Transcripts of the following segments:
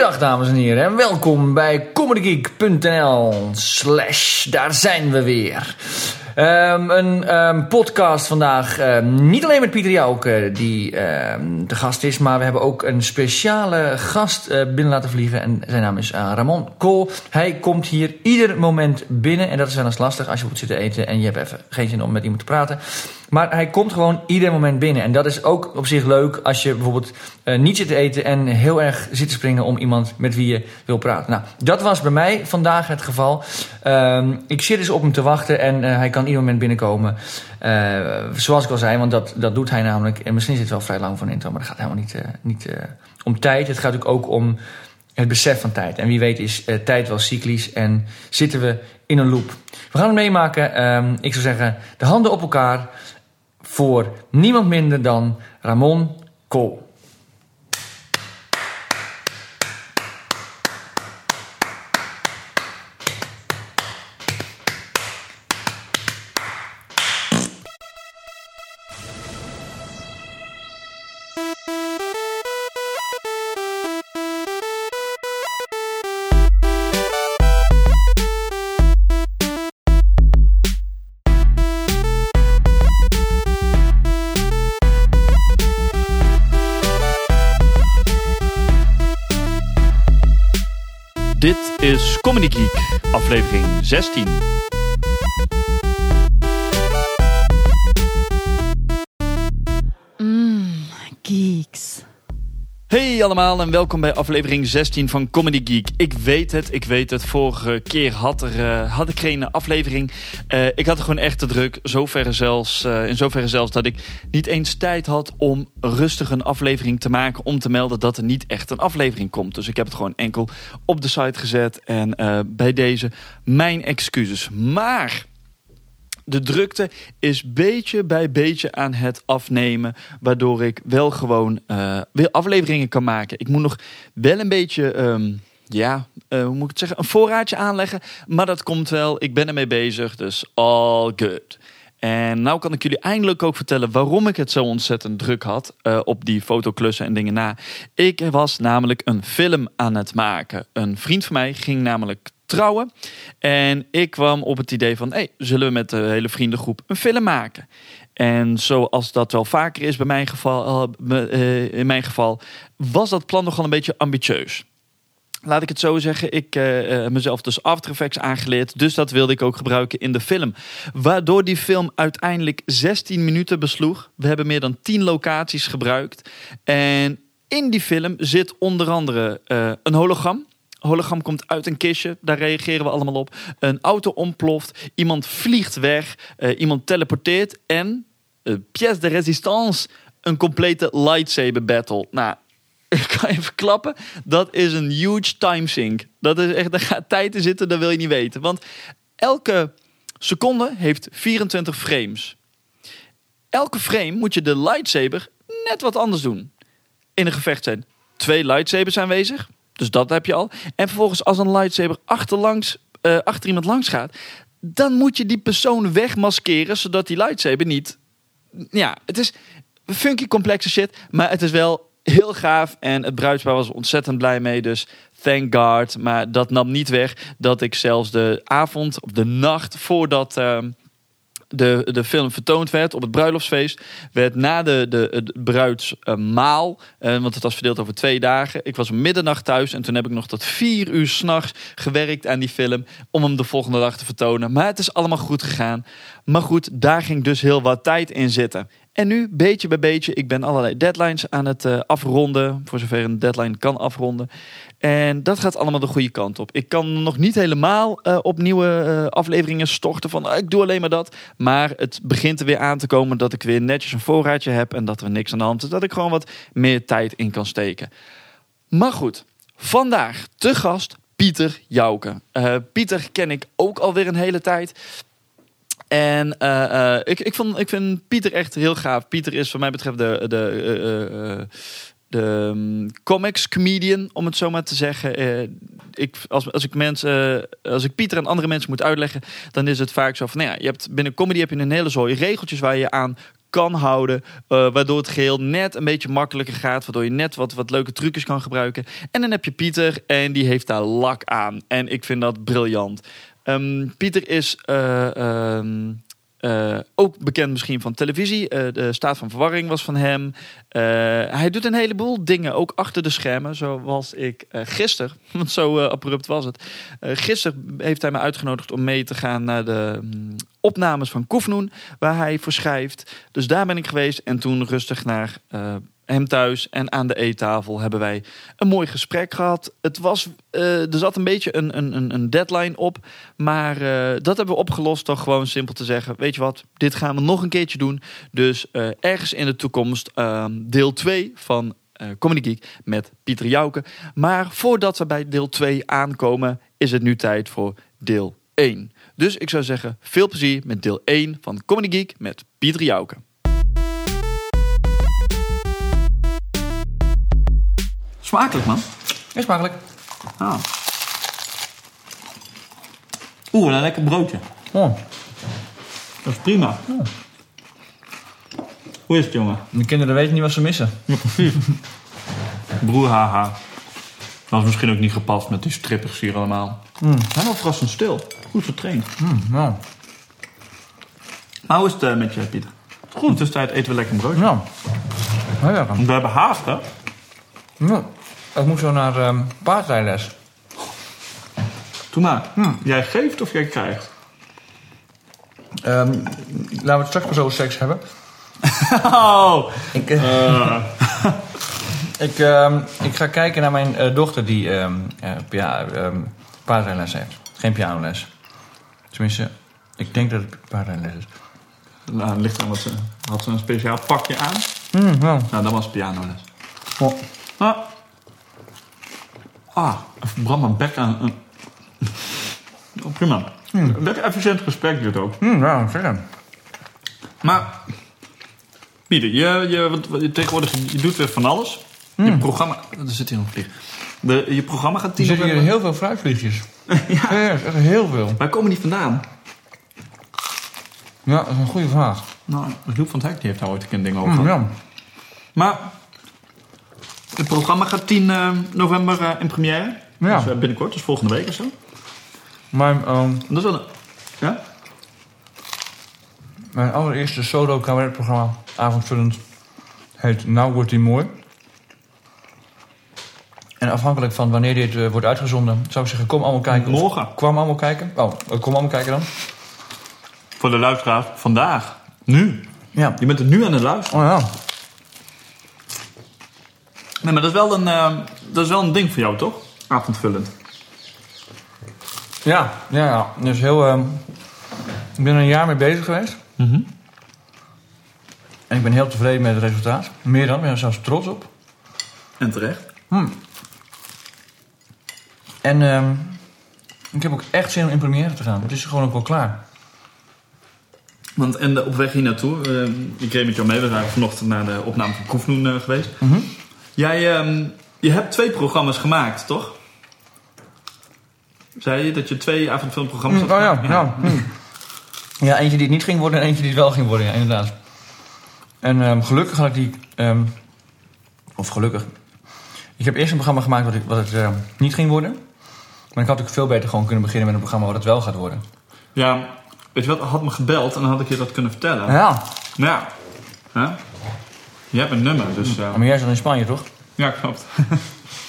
Goedendag dames en heren en welkom bij comedygeek.nl slash daar zijn we weer. Um, een um, podcast vandaag, um, niet alleen met Pieter Jouke die de gast is, maar we hebben ook een speciale gast uh, binnen laten vliegen en zijn naam is uh, Ramon Kool. Hij komt hier ieder moment binnen en dat is wel eens lastig als je moet zitten eten en je hebt even geen zin om met iemand te praten. Maar hij komt gewoon ieder moment binnen. En dat is ook op zich leuk als je bijvoorbeeld niet zit te eten en heel erg zit te springen om iemand met wie je wil praten. Nou, dat was bij mij vandaag het geval. Ik zit dus op hem te wachten en hij kan ieder moment binnenkomen. Uh, zoals ik al zei, want dat, dat doet hij namelijk. En misschien zit het wel vrij lang voor een intro, maar dat gaat helemaal niet, niet om tijd. Het gaat ook om het besef van tijd. En wie weet is tijd wel cyclisch en zitten we in een loop. We gaan het meemaken. Um, ik zou zeggen, de handen op elkaar voor niemand minder dan Ramon Kool. 16. Mmm, geeks. Hey allemaal en welkom bij aflevering 16 van Comedy Geek. Ik weet het, ik weet het. Vorige keer had, er, uh, had ik geen aflevering. Uh, ik had gewoon echt te druk. Zoverre zelfs, uh, in zoverre zelfs dat ik niet eens tijd had om rustig een aflevering te maken. Om te melden dat er niet echt een aflevering komt. Dus ik heb het gewoon enkel op de site gezet. En bij deze mijn excuses. Maar de drukte is beetje bij beetje aan het afnemen. Waardoor ik wel gewoon uh, weer afleveringen kan maken. Ik moet nog wel een beetje, um, ja, uh, hoe moet ik het zeggen, een voorraadje aanleggen. Maar dat komt wel. Ik ben ermee bezig. Dus all good. En nou kan ik jullie eindelijk ook vertellen waarom ik het zo ontzettend druk had uh, op die fotoklussen en dingen na. Ik was namelijk een film aan het maken. Een vriend van mij ging namelijk trouwen. En ik kwam op het idee van, hey, zullen we met de hele vriendengroep een film maken? En zoals dat wel vaker is bij mijn geval, uh, in mijn geval, was dat plan nogal een beetje ambitieus. Laat ik het zo zeggen, ik uh, mezelf dus After Effects aangeleerd. Dus dat wilde ik ook gebruiken in de film. Waardoor die film uiteindelijk 16 minuten besloeg. We hebben meer dan 10 locaties gebruikt. En in die film zit onder andere een hologram hologram komt uit een kistje. Daar reageren we allemaal op. Een auto ontploft. Iemand vliegt weg. Uh, iemand teleporteert. En, uh, pièce de résistance, een complete lightsaber battle. Nou, ik kan even klappen. Dat is een huge timesink. Dat is echt, daar gaat tijd in zitten, dat wil je niet weten. Want elke seconde heeft 24 frames. Elke frame moet je de lightsaber net wat anders doen. In een gevecht zijn twee lightsabers aanwezig dus dat heb je al. En vervolgens als een lightsaber achterlangs, uh, achter iemand langs gaat, dan moet je die persoon wegmaskeren zodat die lightsaber niet. Ja, het is funky complexe shit, maar het is wel heel gaaf en het bruidspaar was ontzettend blij mee. Dus thank God. Maar dat nam niet weg dat ik zelfs de avond of de nacht voordat. Uh, de, de film vertoond werd op het bruiloftsfeest, werd na de, de, het bruidsmaal, eh, want het was verdeeld over twee dagen. Ik was middernacht thuis en toen heb ik nog tot vier uur s'nachts gewerkt aan die film om hem de volgende dag te vertonen. Maar het is allemaal goed gegaan. Maar goed, daar ging dus heel wat tijd in zitten. En nu, beetje bij beetje, ik ben allerlei deadlines aan het uh, afronden. Voor zover een deadline kan afronden. En dat gaat allemaal de goede kant op. Ik kan nog niet helemaal uh, op nieuwe uh, afleveringen storten van ik doe alleen maar dat. Maar het begint er weer aan te komen dat ik weer netjes een voorraadje heb. En dat er niks aan de hand is. Dat ik gewoon wat meer tijd in kan steken. Maar goed, vandaag te gast Pieter Jouke. Pieter ken ik ook alweer een hele tijd. En ik, ik, vond, ik vind Pieter echt heel gaaf. Pieter is, wat mij betreft, de, de, de um, comics comedian, om het zo maar te zeggen. ik, als, als, ik mensen, als ik Pieter en andere mensen moet uitleggen, dan is het vaak zo van: nou ja, je hebt binnen comedy heb je een hele zooi regeltjes waar je aan kan houden. eh, waardoor het geheel net een beetje makkelijker gaat. Waardoor je net wat, wat leuke trucjes kan gebruiken. En dan heb je Pieter en die heeft daar lak aan. En ik vind dat briljant. Ehm, Pieter is eh, eh, ook bekend misschien van televisie. Eh, de staat van verwarring was van hem. Eh, hij doet een heleboel dingen, ook achter de schermen. Zoals ik gisteren, want zo abrupt was het. Gisteren heeft hij me uitgenodigd om mee te gaan naar de mm, opnames van Koefnoen. Waar hij voor schrijft. Dus daar ben ik geweest. En toen rustig naar hem thuis. En aan de eettafel hebben wij een mooi gesprek gehad. Het was, eh, er zat een beetje een, een, een- deadline op. Maar eh, dat hebben we opgelost door gewoon simpel te zeggen... weet je wat, dit gaan we nog een keertje doen. Dus eh, ergens in de toekomst ehm, deel 2 van Comedy Geek met Pieter Jouke. Maar voordat we bij deel 2 aankomen... is het nu tijd voor deel 1. Dus ik zou zeggen, veel plezier met deel 1 van Comedy Geek met Pieter Jouke. Smakelijk, man. Is smakelijk. Ah. Oeh, een lekker broodje. Oh, Dat is prima. Hoe is het, jongen? de kinderen weten niet wat ze missen. Broer, haha. Dat was misschien ook niet gepast met die strippers hier allemaal. Helemaal verrassend stil. Goed getraind. Mm, nou, Maar hoe is het eh, met je, Pieter? Goed. In de tussentijd eten we lekker een broodje. Heel lekker. Want we hebben haast, hè? Ja. Ik moet zo naar ehm paardrijles. Doe maar. Jij geeft of jij krijgt? Ehm, laten we het straks maar zo seks hebben. Oh! Ik, eh, ik, ehm, ik ga kijken naar mijn eh, dochter die eh, pia- ehm, paardrijles heeft. Geen pianoles. Tenminste, ik denk dat het paardrijles is. Nou, het ligt aan wat ze... Had ze een speciaal pakje aan? Mm, nou. Nou, dat was pianoles. Oh. Ah. Ah, even brand mijn bek aan. Oh, prima. Een lekker efficiënt gesprek dit ook. Mm, nou, zeker. Maar, Pieter, je, je, wat, wat- je, tegenwoordig, je doet weer van alles. Je programma... Er zit hier een vlieg. De, je programma gaat Er 10 zitten hier heel veel fruitvliegjes. ja. echt heel veel. Waar komen die vandaan? Ja, dat is een goede vraag. Nou, Joep van het Hek die heeft daar ooit een ding over. Mm, ja. Maar, het programma gaat 10 eh, november eh, in première. Ja. Dus eh, binnenkort, dus volgende week of zo. Mijn, ehm, Dat is wel een... Ja? mijn allereerste solo cabaretprogramma, avondvullend, heet Nou wordt die mooi. En afhankelijk van wanneer dit wordt uitgezonden, zou ik zeggen, kom allemaal kijken. Morgen. Kwam allemaal kijken. Oh, kom allemaal kijken dan. Voor de luisteraars, vandaag. Nu. Ja. Je bent er nu aan het luisteren. Oh ja. Nee, maar dat is wel een, eh, dat is wel een ding voor jou, toch? Avondvullend. Ja, ja, ja. Dus heel, ehm, ik ben er een jaar mee bezig geweest. En ik ben heel tevreden met het resultaat. Meer dan, ik ben er zelfs trots op. En terecht. En ehm, ik heb ook echt zin om in première te gaan. Het is gewoon ook wel klaar. Want en de, op weg hier naartoe, ik reed met jou mee. We zijn vanochtend naar de opname van Koefnoen eh, geweest. Jij, ehm, je hebt twee programma's gemaakt, toch? Zei je dat je twee avondfilmprogramma's Mm, had oh ja, gemaakt? ja. mm. Ja, eentje die het niet ging worden en eentje die het wel ging worden, ja, inderdaad. En ehm, gelukkig had ik die... ehm, of gelukkig. Ik heb eerst een programma gemaakt wat, ik, wat het niet ging worden. Maar ik had ook veel beter gewoon kunnen beginnen met een programma wat het wel gaat worden. Ja, weet je wat, had me gebeld en dan had ik je dat kunnen vertellen. Ja. Ja, hè? Je hebt een nummer, dus... eh, Maar jij is dan in Spanje, toch? Ja, klopt.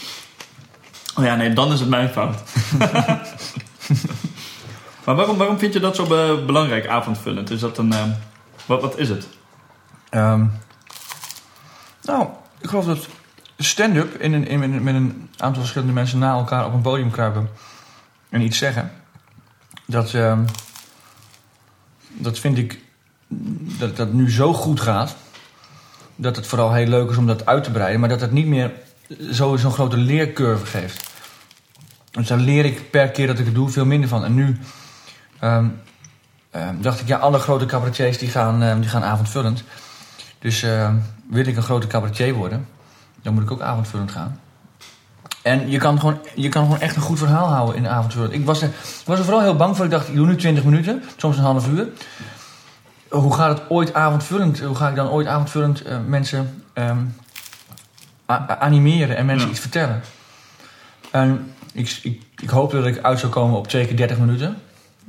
oh ja, nee, dan is het mijn fout. maar waarom, waarom vind je dat zo be- belangrijk, avondvullend? Is dat een... eh, wat, wat is het? Ehm, nou, ik geloof dat stand-up in een, in, met een aantal verschillende mensen na elkaar op een podium kruipen en iets zeggen. Dat, ehm, dat vind ik dat dat nu zo goed gaat. Dat het vooral heel leuk is om dat uit te breiden, maar dat het niet meer zo- zo'n grote leercurve geeft. Dus daar leer ik per keer dat ik het doe veel minder van. En nu ehm, ehm, dacht ik, ja, alle grote cabaretiers die gaan, ehm, die gaan avondvullend. Dus wil ik een grote cabaretier worden, dan moet ik ook avondvullend gaan. En je kan gewoon, je kan gewoon echt een goed verhaal houden in avondvullend. Ik was er, was er vooral heel bang voor. Ik dacht, ik doe nu 20 minuten, soms een half uur. Hoe gaat het ooit avondvullend, hoe ga ik dan ooit avondvullend eh, mensen ehm, animeren en mensen Ja. iets vertellen? En ik, ik, ik hoop dat ik uit zou komen op twee keer 30 minuten.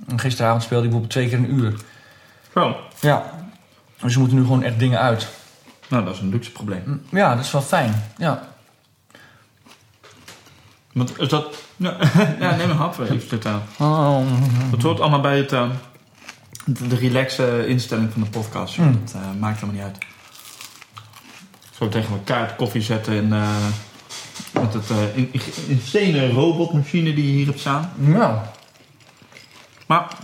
En gisteravond speelde ik bijvoorbeeld twee keer een uur. Zo. Ja. Dus er moeten nu gewoon echt dingen uit. Nou, dat is een luxe probleem. Ja, dat is wel fijn. Ja. Want is dat... Ja, ja neem een hap, dit aan. Oh. Dat hoort allemaal bij het, eh, de, de relaxe instelling van de podcast. joh. Mm. Dat eh, maakt helemaal niet uit. Zo tegen elkaar het koffie zetten in, eh, met het eh in, in, insane robotmachine die je hier hebt staan. Ja. Maar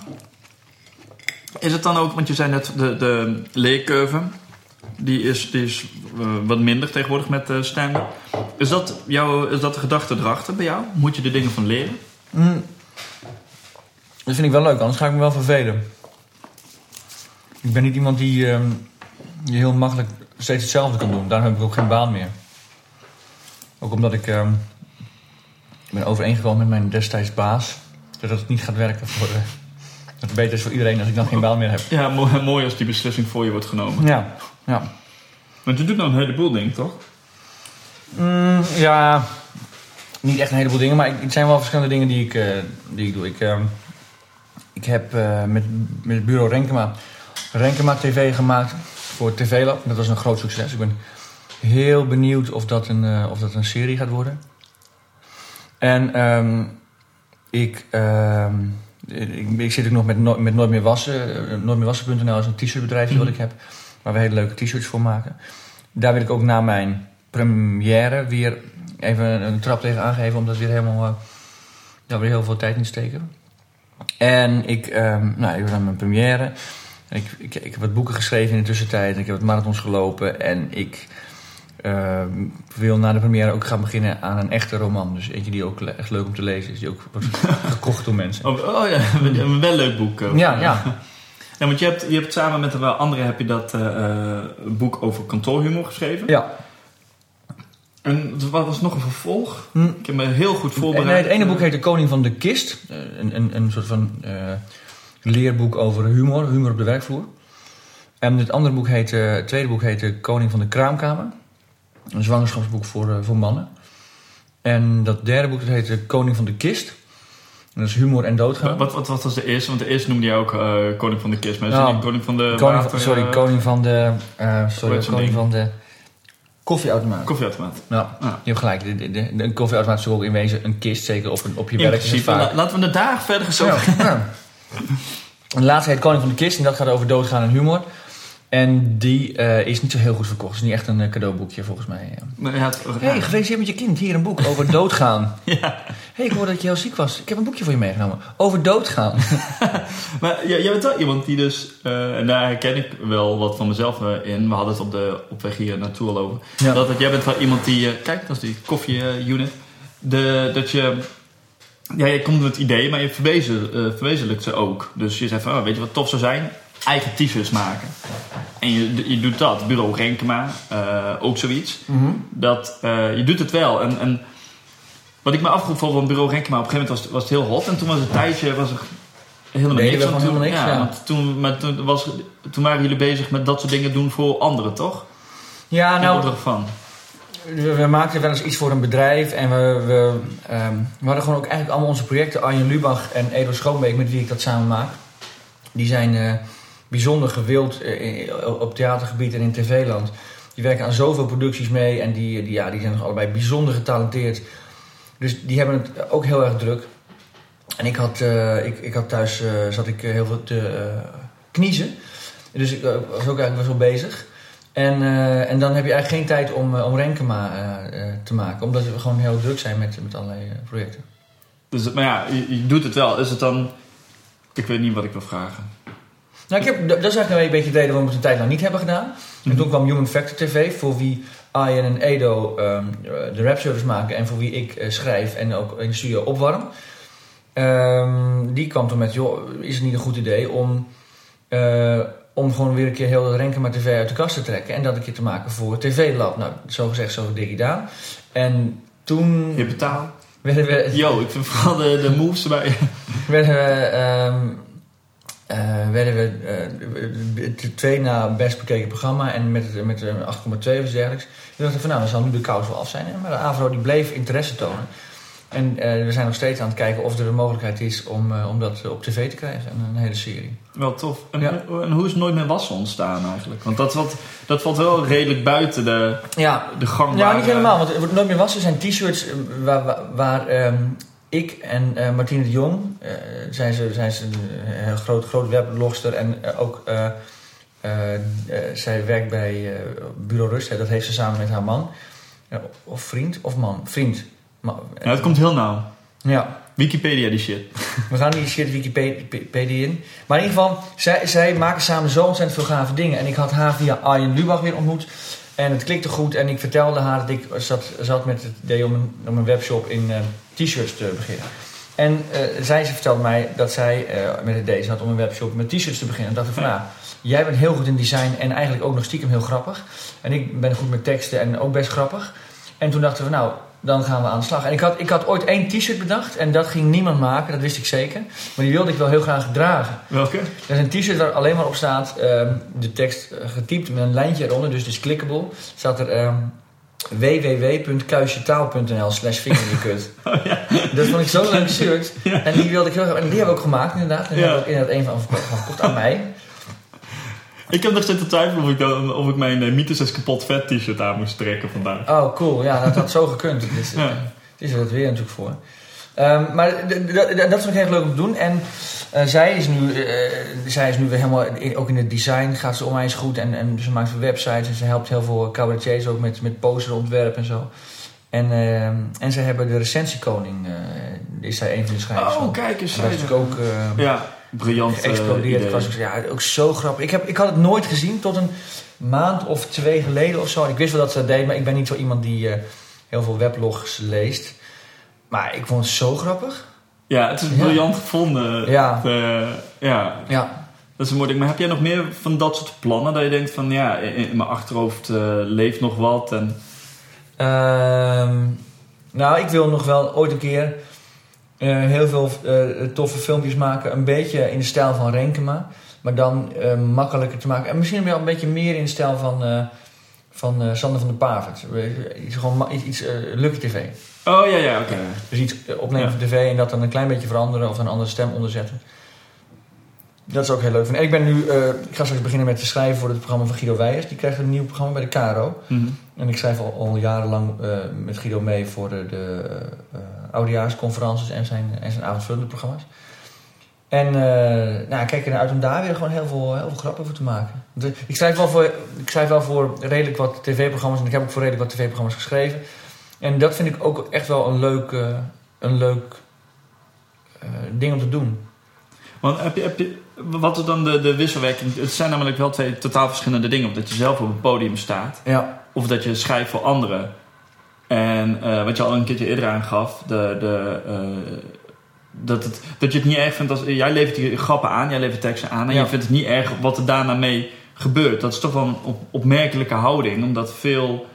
is het dan ook, want je zei net de, de leercurve, die is, die is wat minder tegenwoordig met uh, stand Is dat, jouw, is dat de gedachte erachter bij jou? Moet je er dingen van leren? Mm. Dat vind ik wel leuk, anders ga ik me wel vervelen. Ik ben niet iemand die, ehm, die heel makkelijk steeds hetzelfde kan doen. Daarom heb ik ook geen baan meer. Ook omdat ik, ehm, ben overeengekomen met mijn destijds baas... dat het niet gaat werken voor... eh, dat het beter is voor iedereen als ik dan geen baan meer heb. Ja, mooi, mooi als die beslissing voor je wordt genomen. Ja, ja. Want je doet nou een heleboel dingen, toch? Mm, ja, niet echt een heleboel dingen, maar ik- het zijn wel verschillende dingen die ik, eh, die ik doe. Ik, ehm, ik heb eh, met, met het bureau Renkema, Renkema TV gemaakt voor TV Lab. Dat was een groot succes. Ik ben heel benieuwd of dat een, eh, of dat een serie gaat worden. En ehm, ik, ehm, ik, ik zit ook nog met, no met Nooit meer wassen. Uh, Nooit meer wassen.nl is een t-shirtbedrijfje wat ik heb. Waar we hele leuke t-shirts voor maken. Daar wil ik ook na mijn première weer even een trap tegen aangeven. Omdat weer helemaal... eh, ja, weer heel veel tijd in steken. En ik, ehm nou, ik ben aan mijn première. Ik, ik, ik heb wat boeken geschreven in de tussentijd. Ik heb wat marathons gelopen. En ik ehm, wil na de première ook gaan beginnen aan een echte roman. Dus eentje die ook echt leuk om te lezen is. Die ook wordt gekocht door mensen. Oh, oh ja, een wel leuk boek. eh. Ja, ja. Ja, want je hebt, je hebt samen met een wel anderen heb je dat eh, eh, boek over kantoorhumor geschreven. Ja. En wat was nog een vervolg? Hm. Ik heb me heel goed voorbereid. Nee, het ene boek heet De Koning van de Kist. Een, een, een soort van leerboek over humor, humor op de werkvloer. En het andere boek heet, eh, het tweede boek heet De Koning van de Kraamkamer. Een zwangerschapsboek voor, eh, voor mannen. En dat derde boek dat heet De Koning van de Kist. En dat is humor en doodgaan. Wat, wat, wat was de eerste? Want de eerste noemde je ook eh, Koning van de Kist. Maar niet Koning van de koning van, sorry, eh, koning van de, eh, sorry, koning ding? van de koffieautomaat. koffieautomaat? Ja, Ah. je hebt gelijk. De, de, de, een koffieautomaat is ook in wezen een kist, zeker op, een, op je werk. laten we het daar verder eens Ja, De laatste heet Koning van de Kist en dat gaat over doodgaan en humor. En die eh, is niet zo heel goed verkocht. Het is niet echt een eh, cadeauboekje volgens mij. Nee, ja, het- Hé, hey, gefeliciteerd met je kind. Hier een boek over doodgaan. Ja. Hé, ik hoorde dat je heel ziek was. Ik heb een boekje voor je meegenomen. Over doodgaan. Maar jij, bent wel iemand die dus, eh, en daar herken ik wel wat van mezelf eh, in. We hadden het op de op weg hier naartoe al over. Ja. Dat, dat jij bent wel iemand die, eh, kijk, dat is die koffie-unit. De, dat je, ja, je komt met ideeën, maar je verwezen, eh, verwezenlijkt ze ook. Dus je zegt van, oh, weet je wat tof zou zijn? Eigen t-shirts maken. En je, je doet dat. Bureau Renkema, eh, ook zoiets. Dat, eh, je doet het wel. En, en wat ik me afvroeg van Bureau Renkema, op een gegeven moment was, was het heel hot. En toen was het tijdje was er helemaal niks. toen, helemaal niks, ja. want toen, maar toen, was, toen waren jullie bezig met dat soort dingen doen voor anderen, toch? Ja, In nou, opdracht van. We, maakten wel eens iets voor een bedrijf. En we, we, ehm, we hadden gewoon ook eigenlijk allemaal onze projecten. Arjen Lubach en Edo Schoonbeek, met wie ik dat samen maak. Die zijn eh, bijzonder gewild eh, op theatergebied en in tv-land. Die werken aan zoveel producties mee. En die, die, ja, die zijn nog allebei bijzonder getalenteerd. Dus die hebben het ook heel erg druk. En ik had, eh, ik, ik had thuis zat ik heel veel te kniezen. Dus ik was ook eigenlijk wel bezig. En, eh, en dan heb je eigenlijk geen tijd om, eh, om Renkema eh, te maken. Omdat we gewoon heel druk zijn met, met allerlei projecten. Dus, maar ja, je, je doet het wel. Is het dan... Ik weet niet wat ik wil vragen. Nou, ik heb, dat is eigenlijk een beetje de reden waarom we het een tijd lang niet hebben gedaan. En toen kwam Human Factor TV, voor wie Arjen en Edo ehm, de rapservice maken en voor wie ik schrijf en ook in de studio opwarm. Ehm, die kwam toen met, joh, is het niet een goed idee om, om gewoon weer een keer heel Renkema TV uit de kast te trekken en dat een keer te maken voor TV Lab. Nou, zo gezegd, zo dik gedaan. En toen Je betaalt. werden we, Yo, ik vind vooral de, de moves erbij. werden we ehm, eh, werden we eh, de twee na best bekeken programma en met, met een 8,2 of iets dergelijks. Toen dachten we van nou, dan zal nu de kous wel af zijn. Maar de AVRO die bleef interesse tonen. En eh, we zijn nog steeds aan het kijken of er een mogelijkheid is om, eh, om dat op tv te krijgen. Een, een hele serie. Wel tof. En, Ja. en hoe is Nooit meer wassen ontstaan eigenlijk? Want dat, valt- dat valt wel redelijk buiten de, Ja, de gang. Ja, niet helemaal. Want nooit meer wassen zijn t-shirts eh, waar, waar, waar, ehm, ik en eh Martine de Jong, eh, zijn ze, zijn ze een groot, groot weblogster en eh, ook eh, eh, eh, zij werkt bij eh, Bureau Rust. Hè, dat heeft ze samen met haar man. Of vriend of man? Vriend. Ma- Ja, het komt heel nauw. ja, Wikipedia die shit. we gaan die shit Wikipedia in. Maar in ieder geval, zij, zij maken samen zo ontzettend veel gave dingen. En ik had haar via Arjen Lubach weer ontmoet. En het klikte goed. En ik vertelde haar dat ik zat, zat met het idee om een, om een webshop in eh, t-shirts te beginnen. En eh, zij ze vertelde mij dat zij eh, met het idee zat om een webshop met t-shirts te beginnen. En dacht ik van, nou, jij bent heel goed in design en eigenlijk ook nog stiekem heel grappig. En ik ben goed met teksten en ook best grappig. En toen dachten we, nou, dan gaan we aan de slag. En ik had, ik had ooit één t-shirt bedacht en dat ging niemand maken, dat wist ik zeker. Maar die wilde ik wel heel graag dragen. Welke? Dat is een t-shirt waar alleen maar op staat ehm, de tekst eh, getypt met een lijntje eronder, dus het is clickable. Staat er ehm www.kuisjetaal.nl slash vingerkut. Dat vond ik zo'n leuk shirt. En die wilde ik heel graag. En die hebben we ook gemaakt inderdaad. En daar Ja. heb ik inderdaad een van verkocht aan mij. Ik heb nog zitten twijfelen of ik, dan, of ik mijn uh, Mythos is kapot vet t-shirt aan moest trekken vandaag. Oh, cool. Ja, dat had zo gekund. Dus, Ja. Het is er het weer natuurlijk voor. Ehm, maar dat vond ik heel leuk om te doen. En eh, zij, is nu, zij is nu weer helemaal, in- ook in het design gaat ze onwijs goed. En, en ze maakt websites en ze helpt heel veel cabaretiers ook met, met posterontwerp en zo. En, ehm, en ze hebben de recensiekoning, is zij een van de schrijvers Oh, van. kijk eens. En dat is natuurlijk ook... Ja, briljant. eh, geëxplodeerd. idee. Ik was ja, ook zo grappig. Ik, heb, ik had het nooit gezien tot een maand of twee geleden of zo. En ik wist wel dat ze dat deed, maar ik ben niet zo iemand die eh, heel veel weblogs leest. Maar ik vond het zo grappig. Ja, het is Ja. briljant gevonden. Ja. Eh, ja, Ja. dat is een mooi ding. Maar heb jij nog meer van dat soort plannen? Dat je denkt van ja, in, in mijn achterhoofd leeft nog wat. En, Ehm, nou, ik wil nog wel ooit een keer eh, heel veel eh, toffe filmpjes maken. Een beetje in de stijl van Renkema. Maar dan eh, makkelijker te maken. En misschien wel een beetje meer in de stijl van, van Sander van der Pavert. Iets, gewoon iets, iets Lucky TV. oh ja, ja, oké. Dus iets opnemen Ja. voor tv en dat dan een klein beetje veranderen of een andere stem onderzetten. Dat is ook heel leuk. En ik ben nu, ik ga straks beginnen met te schrijven voor het programma van Guido Weijers. Die krijgt een nieuw programma bij de. Mhm. En ik schrijf al, al jarenlang eh, met Guido mee voor de, de eh, oudejaarsconferences en zijn, en zijn avondvullende programma's. En eh nou, ik kijk ernaar uit om daar weer gewoon heel veel, heel veel grappen voor te maken. Ik schrijf, wel voor, ik schrijf wel voor redelijk wat tv-programma's en ik heb ook voor redelijk wat tv-programma's geschreven. En dat vind ik ook echt wel een leuk, een leuk ding om te doen. Want heb je, heb je, wat is dan de, de wisselwerking? Het zijn namelijk wel twee totaal verschillende dingen. Of dat je zelf op een podium staat. Ja, Of dat je schrijft voor anderen. En eh, wat je al een keertje eerder aangaf. De, de, eh, dat, het, dat je het niet erg vindt als... Jij levert die grappen aan. Jij levert teksten aan. En Ja. je vindt het niet erg wat er daarna mee gebeurt. Dat is toch wel een op, opmerkelijke houding. Omdat veel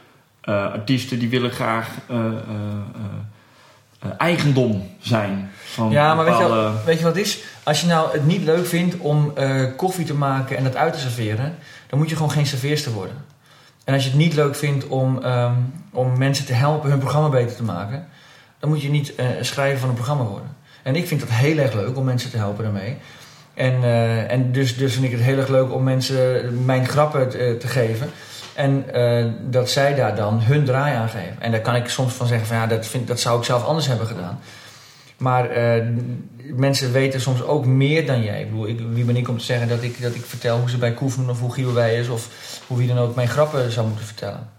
eh, artiesten die willen graag... eigendom zijn. Van Ja, maar weet je, wel- weet je wat het is? Als je nou het niet leuk vindt om koffie te maken en dat uit te serveren, dan moet je gewoon geen serveerster worden. En als je het niet leuk vindt om, ehm, om mensen te helpen hun programma beter te maken, dan moet je niet eh, een schrijver van een programma worden. En ik vind dat heel erg leuk om mensen te helpen daarmee. En, eh, en dus, dus vind ik het heel erg leuk om mensen mijn grappen te, te geven. En eh, dat zij daar dan hun draai aan geven. En daar kan ik soms van zeggen van ja, dat, vind, dat zou ik zelf anders hebben gedaan. Maar eh, mensen weten soms ook meer dan jij. Ik bedoel, wie ben ik om te zeggen dat ik, dat ik vertel hoe ze bij Koeven of hoe bij is... of hoe wie dan ook mijn grappen zou moeten vertellen.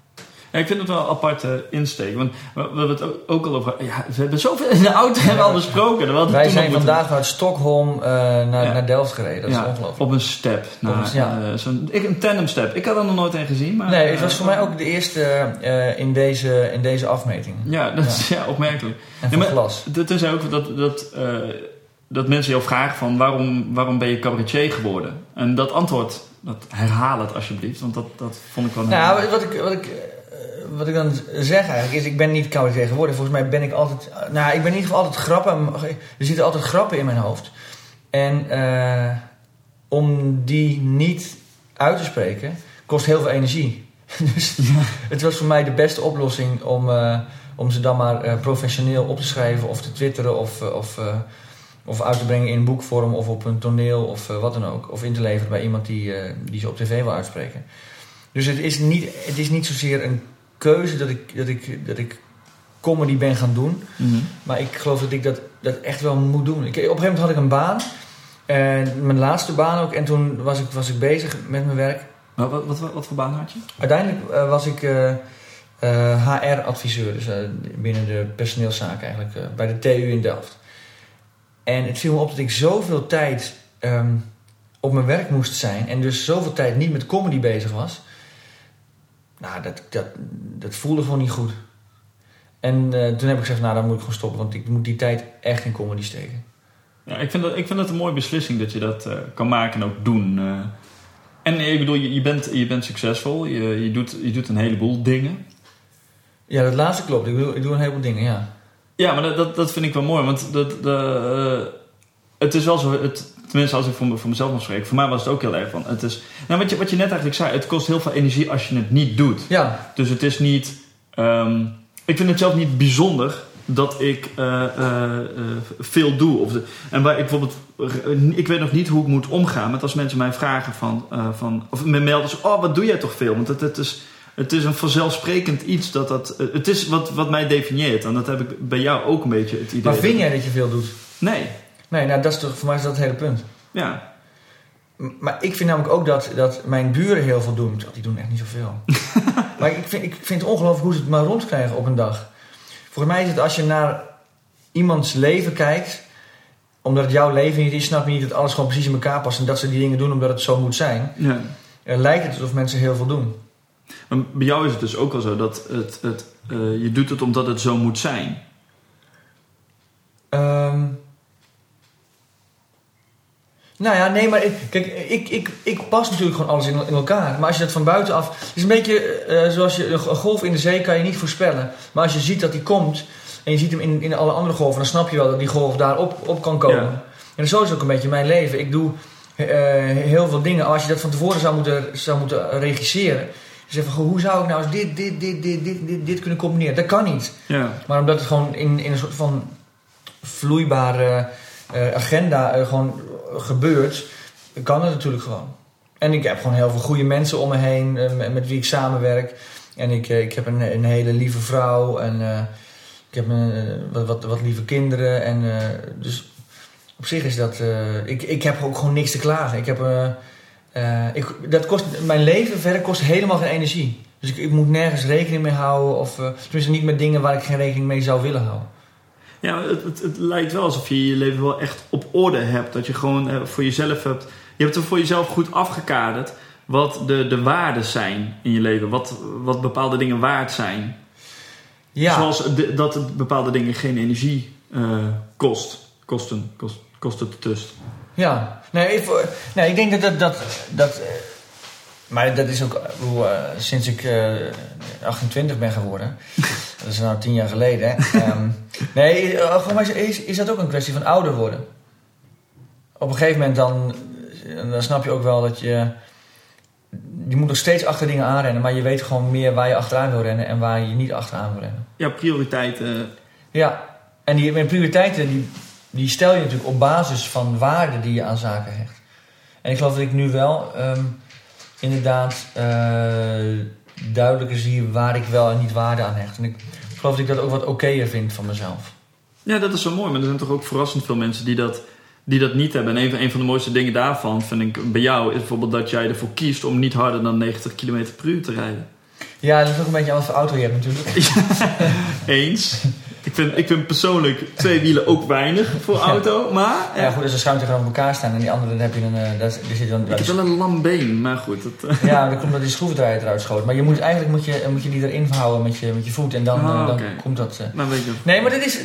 Ja, ik vind het wel een aparte insteek. Want we, we hebben het ook- al over... Ja, we hebben zoveel in de auto hebben al besproken. Wij toen zijn moeten- vandaag uit Stockholm eh, naar, naar Delft gereden. Dat is ongelooflijk. op een step. Nou, een- eh, zo'n, ik, een tandem step. Ik had er nog nooit een gezien. Maar, Nee, het was eh, voor mij ook de eerste in, deze, in deze afmeting. Ja, dat is ja, opmerkelijk. En van maar- glas. Dat is ook dat, dat, dat mensen jou vragen van waarom, waarom ben je cabaretier geworden? En dat antwoord, dat herhaal het alsjeblieft. Want dat, dat vond ik wel... Nou, wat ik, wat, ik, wat ik dan zeg eigenlijk is, ik ben niet cabaretier geworden. Volgens mij ben ik altijd... Nou, ik ben in ieder geval altijd grappen... Er zitten altijd grappen in mijn hoofd. En, eh, om die niet uit te spreken, kost heel veel energie. dus het was voor mij de beste oplossing om, eh, om ze dan maar eh, professioneel op te schrijven of te twitteren of, of, of uit te brengen in boekvorm of op een toneel of wat dan ook. Of in te leveren bij iemand die, die ze op tv wil uitspreken. Dus het is niet, het is niet zozeer een keuze dat ik, dat ik, dat ik comedy ben gaan doen. Mhm. Maar ik geloof dat ik dat, dat echt wel moet doen. Ik, op een gegeven moment had ik een baan. En mijn laatste baan ook. En toen was ik, was ik bezig met mijn werk. Wat, wat, wat, wat voor baan had je? Uiteindelijk eh, was ik HR-adviseur. Dus eh, binnen de personeelszaken eigenlijk. eh, bij de TU in Delft. En het viel me op dat ik zoveel tijd ehm, op mijn werk moest zijn. En dus zoveel tijd niet met comedy bezig was. Nou, dat, dat, dat voelde gewoon niet goed. En eh, toen heb ik gezegd, nou dan moet ik gewoon stoppen. Want ik moet die tijd echt in comedy steken. Ja, ik vind, dat, ik vind dat een mooie beslissing dat je dat eh, kan maken en ook doen. eh. en ik bedoel, je, je, bent, je bent succesvol, je, je, doet, je doet een heleboel dingen. Ja, dat laatste klopt. Ik doe, ik doe een heleboel dingen, ja. Ja, maar dat, dat, dat vind ik wel mooi, want dat, de, eh, het is wel zo, het, tenminste als ik voor, me- voor mezelf mag spreken, voor mij was het ook heel erg van, het is, nou wat je, wat je net eigenlijk zei, het kost heel veel energie als je het niet doet. Ja, Dus het is niet. ehm, ik vind het zelf niet bijzonder dat ik eh, eh, eh, veel doe. Of de, en waar ik bijvoorbeeld. Ik weet nog niet hoe ik moet omgaan met als mensen mij vragen van. van of me melden zo, Oh, wat doe jij toch veel? Want het, het, is, het is een vanzelfsprekend iets dat dat. Het is wat, wat mij definieert. En dat heb ik bij jou ook een beetje het idee. maar vind jij dat je veel doet? Nee. Nee, nou dat is toch, voor mij is dat het hele punt. Ja. Maar ik vind namelijk ook dat, dat mijn buren heel veel doen. Die doen echt niet zoveel. maar ik vind, ik vind het ongelooflijk hoe ze het maar rondkrijgen op een dag. Volgens mij is het als je naar iemands leven kijkt... omdat het jouw leven niet is, snap je niet dat alles gewoon precies in elkaar past... en dat ze die dingen doen omdat het zo moet zijn. ja. Eh, lijkt het alsof mensen heel veel doen. Maar bij jou is het dus ook wel zo dat het, het, eh, je doet het omdat het zo moet zijn. Ehm nou ja, nee, maar ik, kijk, ik, ik, ik pas natuurlijk gewoon alles in, in elkaar. Maar als je dat van buitenaf... Het is een beetje eh, zoals je, een golf in de zee kan je niet voorspellen. Maar als je ziet dat die komt en je ziet hem in, in alle andere golven... dan snap je wel dat die golf daar op, op kan komen. Ja. En zo is ook een beetje mijn leven. Ik doe eh, heel veel dingen. Als je dat van tevoren zou moeten, zou moeten regisseren... Dus even, hoe zou ik nou eens dit, dit, dit, dit, dit, dit, dit kunnen combineren? Dat kan niet. Ja. Maar omdat het gewoon in, in een soort van vloeibare eh, agenda eh, gewoon gebeurt, kan het natuurlijk gewoon. En ik heb gewoon heel veel goede mensen om me heen eh, met, wie ik samenwerk. En ik, eh, ik heb een, een hele lieve vrouw en eh, ik heb een, eh, wat, wat, lieve kinderen. En, eh, dus op zich is dat... eh, ik, ik heb ook gewoon niks te klagen. Ik heb... eh, eh, ik, dat kost, mijn leven verder kost helemaal geen energie. Dus ik, ik moet nergens rekening mee houden. Of eh, tenminste niet met dingen waar ik geen rekening mee zou willen houden. Ja, het, het, het lijkt wel alsof je je leven wel echt op orde hebt. Dat je gewoon eh, voor jezelf hebt. Je hebt er voor jezelf goed afgekaderd wat de, de waarden zijn in je leven. Wat, wat bepaalde dingen waard zijn. Ja, Zoals de- dat het bepaalde dingen geen energie eh, kost. Kosten, kost, kosten te tust. ja. Nee, ik, nee, ik denk dat dat... dat, maar dat is ook hoe, eh, sinds ik eh, 28 ben geworden. dat is nou tien jaar geleden. Ehm, nee, eh, mij is, is, dat ook een kwestie van ouder worden. Op een gegeven moment dan, dan snap je ook wel dat je... Je moet nog steeds achter dingen aanrennen, maar je weet gewoon meer waar je achteraan wil rennen en waar je niet achteraan wil rennen. Ja, prioriteiten. Ja, en die mijn prioriteiten die, die stel je natuurlijk op basis van waarden die je aan zaken hecht. En ik geloof dat ik nu wel ehm, inderdaad eh, duidelijker zie waar ik wel en niet waarde aan hecht. En ik geloof dat ik dat ook wat okéer vind van mezelf. Ja, dat is zo mooi. Maar er zijn toch ook verrassend veel mensen die dat, die dat niet hebben. En een van, een van de mooiste dingen daarvan vind ik bij jou is bijvoorbeeld dat jij ervoor kiest om niet harder dan 90 km per uur te rijden. Ja, dat is ook een beetje aan wat voor auto je hebt natuurlijk. Eens. Ik vind, ik vind persoonlijk twee wielen ook weinig voor auto. Maar Ja, goed, als ze schuin tegenover elkaar staan en die andere, dan heb je een... eh, daar, daar zit dan, ik heb wel een lam been. Maar goed, dat, eh, Ja, dan komt dat die schroevendraaier eruit schoot. Maar je moet, eigenlijk moet je, moet je die erin houden met je, met je voet en dan, Ah, eh, dan komt dat... eh, maar weet je. Nee, maar dit is.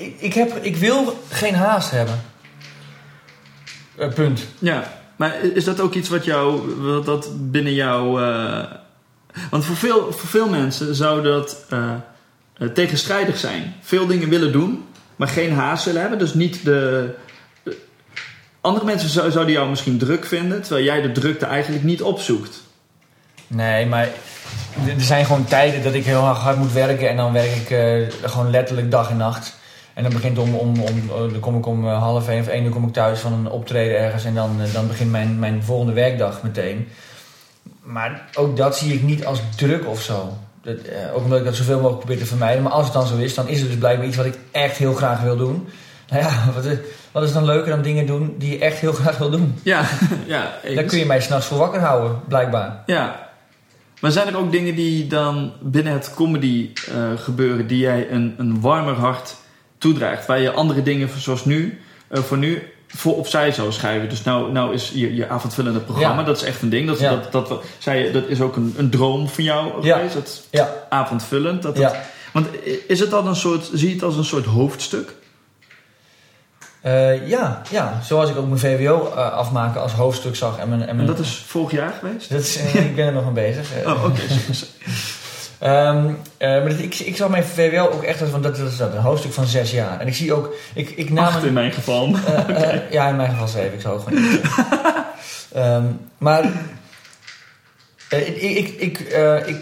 ik- Ik, heb, ik wil geen haast hebben. Eh, punt. Ja, maar is dat ook iets wat jou, wat dat binnen jou... eh, want voor veel, voor veel mensen zou dat eh, eh, tegenstrijdig zijn. Veel dingen willen doen, maar geen haast willen hebben. Dus niet de... Andere mensen zou- zouden jou misschien druk vinden, terwijl jij de drukte eigenlijk niet opzoekt. Nee, maar er zijn gewoon tijden dat ik heel hard moet werken. En dan werk ik eh, gewoon letterlijk dag en nacht. En dan begint om, om, om eh, dan kom ik om eh, half één of één uur kom ik thuis van een optreden ergens. En dan, eh, dan begint mijn, mijn volgende werkdag meteen. Maar ook dat zie ik niet als druk of zo. Dat, eh, ook omdat ik dat zoveel mogelijk probeer te vermijden. Maar als het dan zo is, dan is het dus blijkbaar iets wat ik echt heel graag wil doen. Nou ja, wat is, wat is dan leuker dan dingen doen die je echt heel graag wil doen? Ja, ja. Daar kun je mij s'nachts voor wakker houden, blijkbaar. Ja. Maar zijn er ook dingen die dan binnen het comedy eh, gebeuren die jij een, een warmer hart toedraagt? Waar je andere dingen zoals nu, eh, voor nu, voor opzij zou schrijven. Dus nou, nou is je, je avondvullende programma, Ja. dat is echt een ding. Dat, Ja. dat, dat, dat, zei je, dat is ook een, een droom van jou Ja. geweest, dat Ja, avondvullend. Dat, want is het dan een soort, zie je het als een soort hoofdstuk? Eh, ja, ja, zoals ik ook mijn VWO eh, afmaken als hoofdstuk zag. En, mijn, en, En mijn, dat is vorig jaar geweest? dat is, eh, ik ben er nog mee bezig. Oh, oké. ehm, eh, maar dat, ik, ik zag mijn VWO ook echt als want dat, dat is dat, een hoofdstuk van zes jaar. En ik zie ook, ik, ik nam Acht een- in mijn geval. Eh, eh, ja, in mijn geval zeven. Ik zou het gewoon. Ehm, maar ik, ik, ik, ik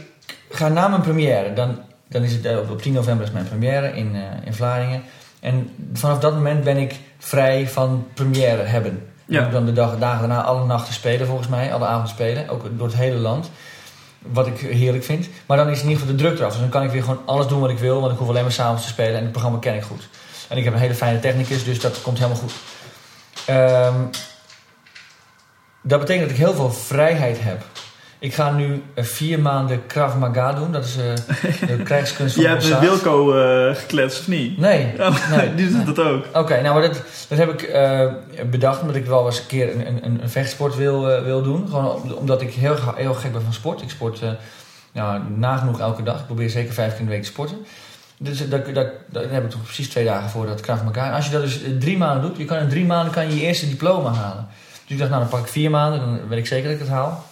ga na mijn première. Dan, dan is het op 10 november is mijn première in, in Vlaardingen. En vanaf dat moment ben ik vrij van première hebben. Ja. Dan de dag, dagen daarna alle nachten spelen volgens mij. Alle avonden spelen. Ook door het hele land. Wat ik heerlijk vind. Maar dan is in ieder geval de druk eraf. Dus dan kan ik weer gewoon alles doen wat ik wil. Want ik hoef alleen maar s'avonds te spelen. En het programma ken ik goed. En ik heb een hele fijne technicus. Dus dat komt helemaal goed. Ehm, dat betekent dat ik heel veel vrijheid heb. Ik ga nu eh, vier maanden Krav Maga doen. Dat is eh, de krijgskunst van Je hebt met. Wilco eh, gekletst, of niet? Nee. Oh, Nee, die doet nee. dat ook. Oké, nou, maar dat, dat heb ik bedacht omdat ik wel eens een keer een, een, een vechtsport wil, wil doen. Gewoon om- omdat ik heel, heel gek ben van sport. Ik sport nou, nagenoeg elke dag. Ik probeer zeker vijf keer in de week te sporten. Dus daar heb ik toch precies twee dagen voor dat Krav Maga. En als je dat dus drie maanden doet, je kan in drie maanden kan je je eerste diploma halen. Dus ik dacht, nou dan pak ik vier maanden, dan weet ik zeker dat ik het haal.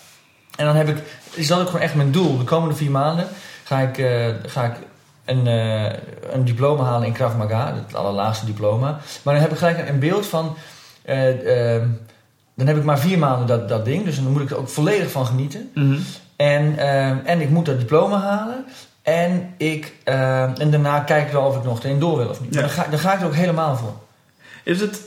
En dan heb ik, is dat ook gewoon echt mijn doel. De komende vier maanden ga ik, eh, ga ik een, eh, een diploma halen in Krav Maga, het allerlaagste diploma. Maar dan heb ik gelijk een beeld van, eh, eh, dan heb ik maar vier maanden dat, dat ding, dus dan moet ik er ook volledig van genieten. Mhm. En, eh, en ik moet dat diploma halen. En, ik, eh, en daarna kijk ik wel of ik nog erin door wil of niet. Ja. Dan ga, dan ga ik er ook helemaal voor. Is het,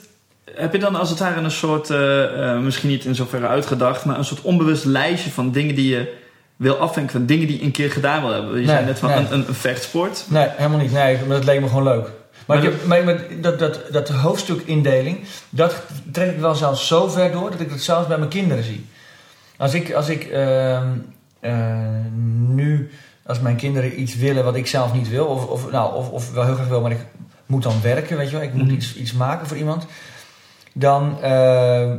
heb je dan als het ware een soort, eh, eh, misschien niet in zoverre uitgedacht, maar een soort onbewust lijstje van dingen die je wil afvinken, van dingen die je een keer gedaan wil hebben? Je Nee, zei net van nee. een, een, een vechtsport. Nee, helemaal niet. Nee, maar dat leek me gewoon leuk. Maar, Maar ik heb, maar, maar dat, dat, dat hoofdstukindeling, dat trek ik wel zelfs zo ver door dat ik het zelfs bij mijn kinderen zie. Als ik, als ik ehm, eh, nu, als mijn kinderen iets willen wat ik zelf niet wil, of, of, nou, of, of wel heel graag wil, maar ik moet dan werken, weet je wel, ik moet Mhm. iets, iets maken voor iemand, dan, eh,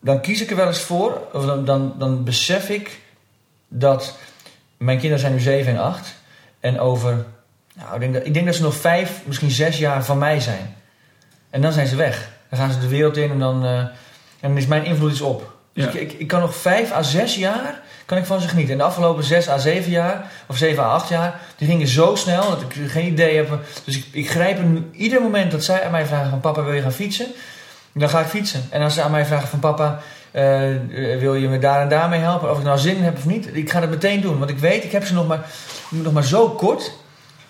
dan kies ik er wel eens voor, of dan, dan, dan besef ik dat mijn kinderen zijn nu 7 en 8 en over nou, ik denk, dat, ik denk dat ze nog vijf, misschien zes jaar van mij zijn. En dan zijn ze weg. Dan gaan ze de wereld in en dan, eh, en dan is mijn invloed iets op. Dus Ja. ik, ik, ik kan nog vijf à zes jaar kan ik van ze genieten. En de afgelopen zes à zeven jaar, of zeven à acht jaar, die gingen zo snel dat ik geen idee heb. Dus ik, ik grijp er nu ieder moment dat zij aan mij vragen van papa wil je gaan fietsen? Dan ga ik fietsen. En als ze aan mij vragen van papa eh, eh, wil je me daar en daar mee helpen? Of ik nou zin in heb of niet? Ik ga dat meteen doen. Want ik weet, ik heb ze nog maar, nog maar zo kort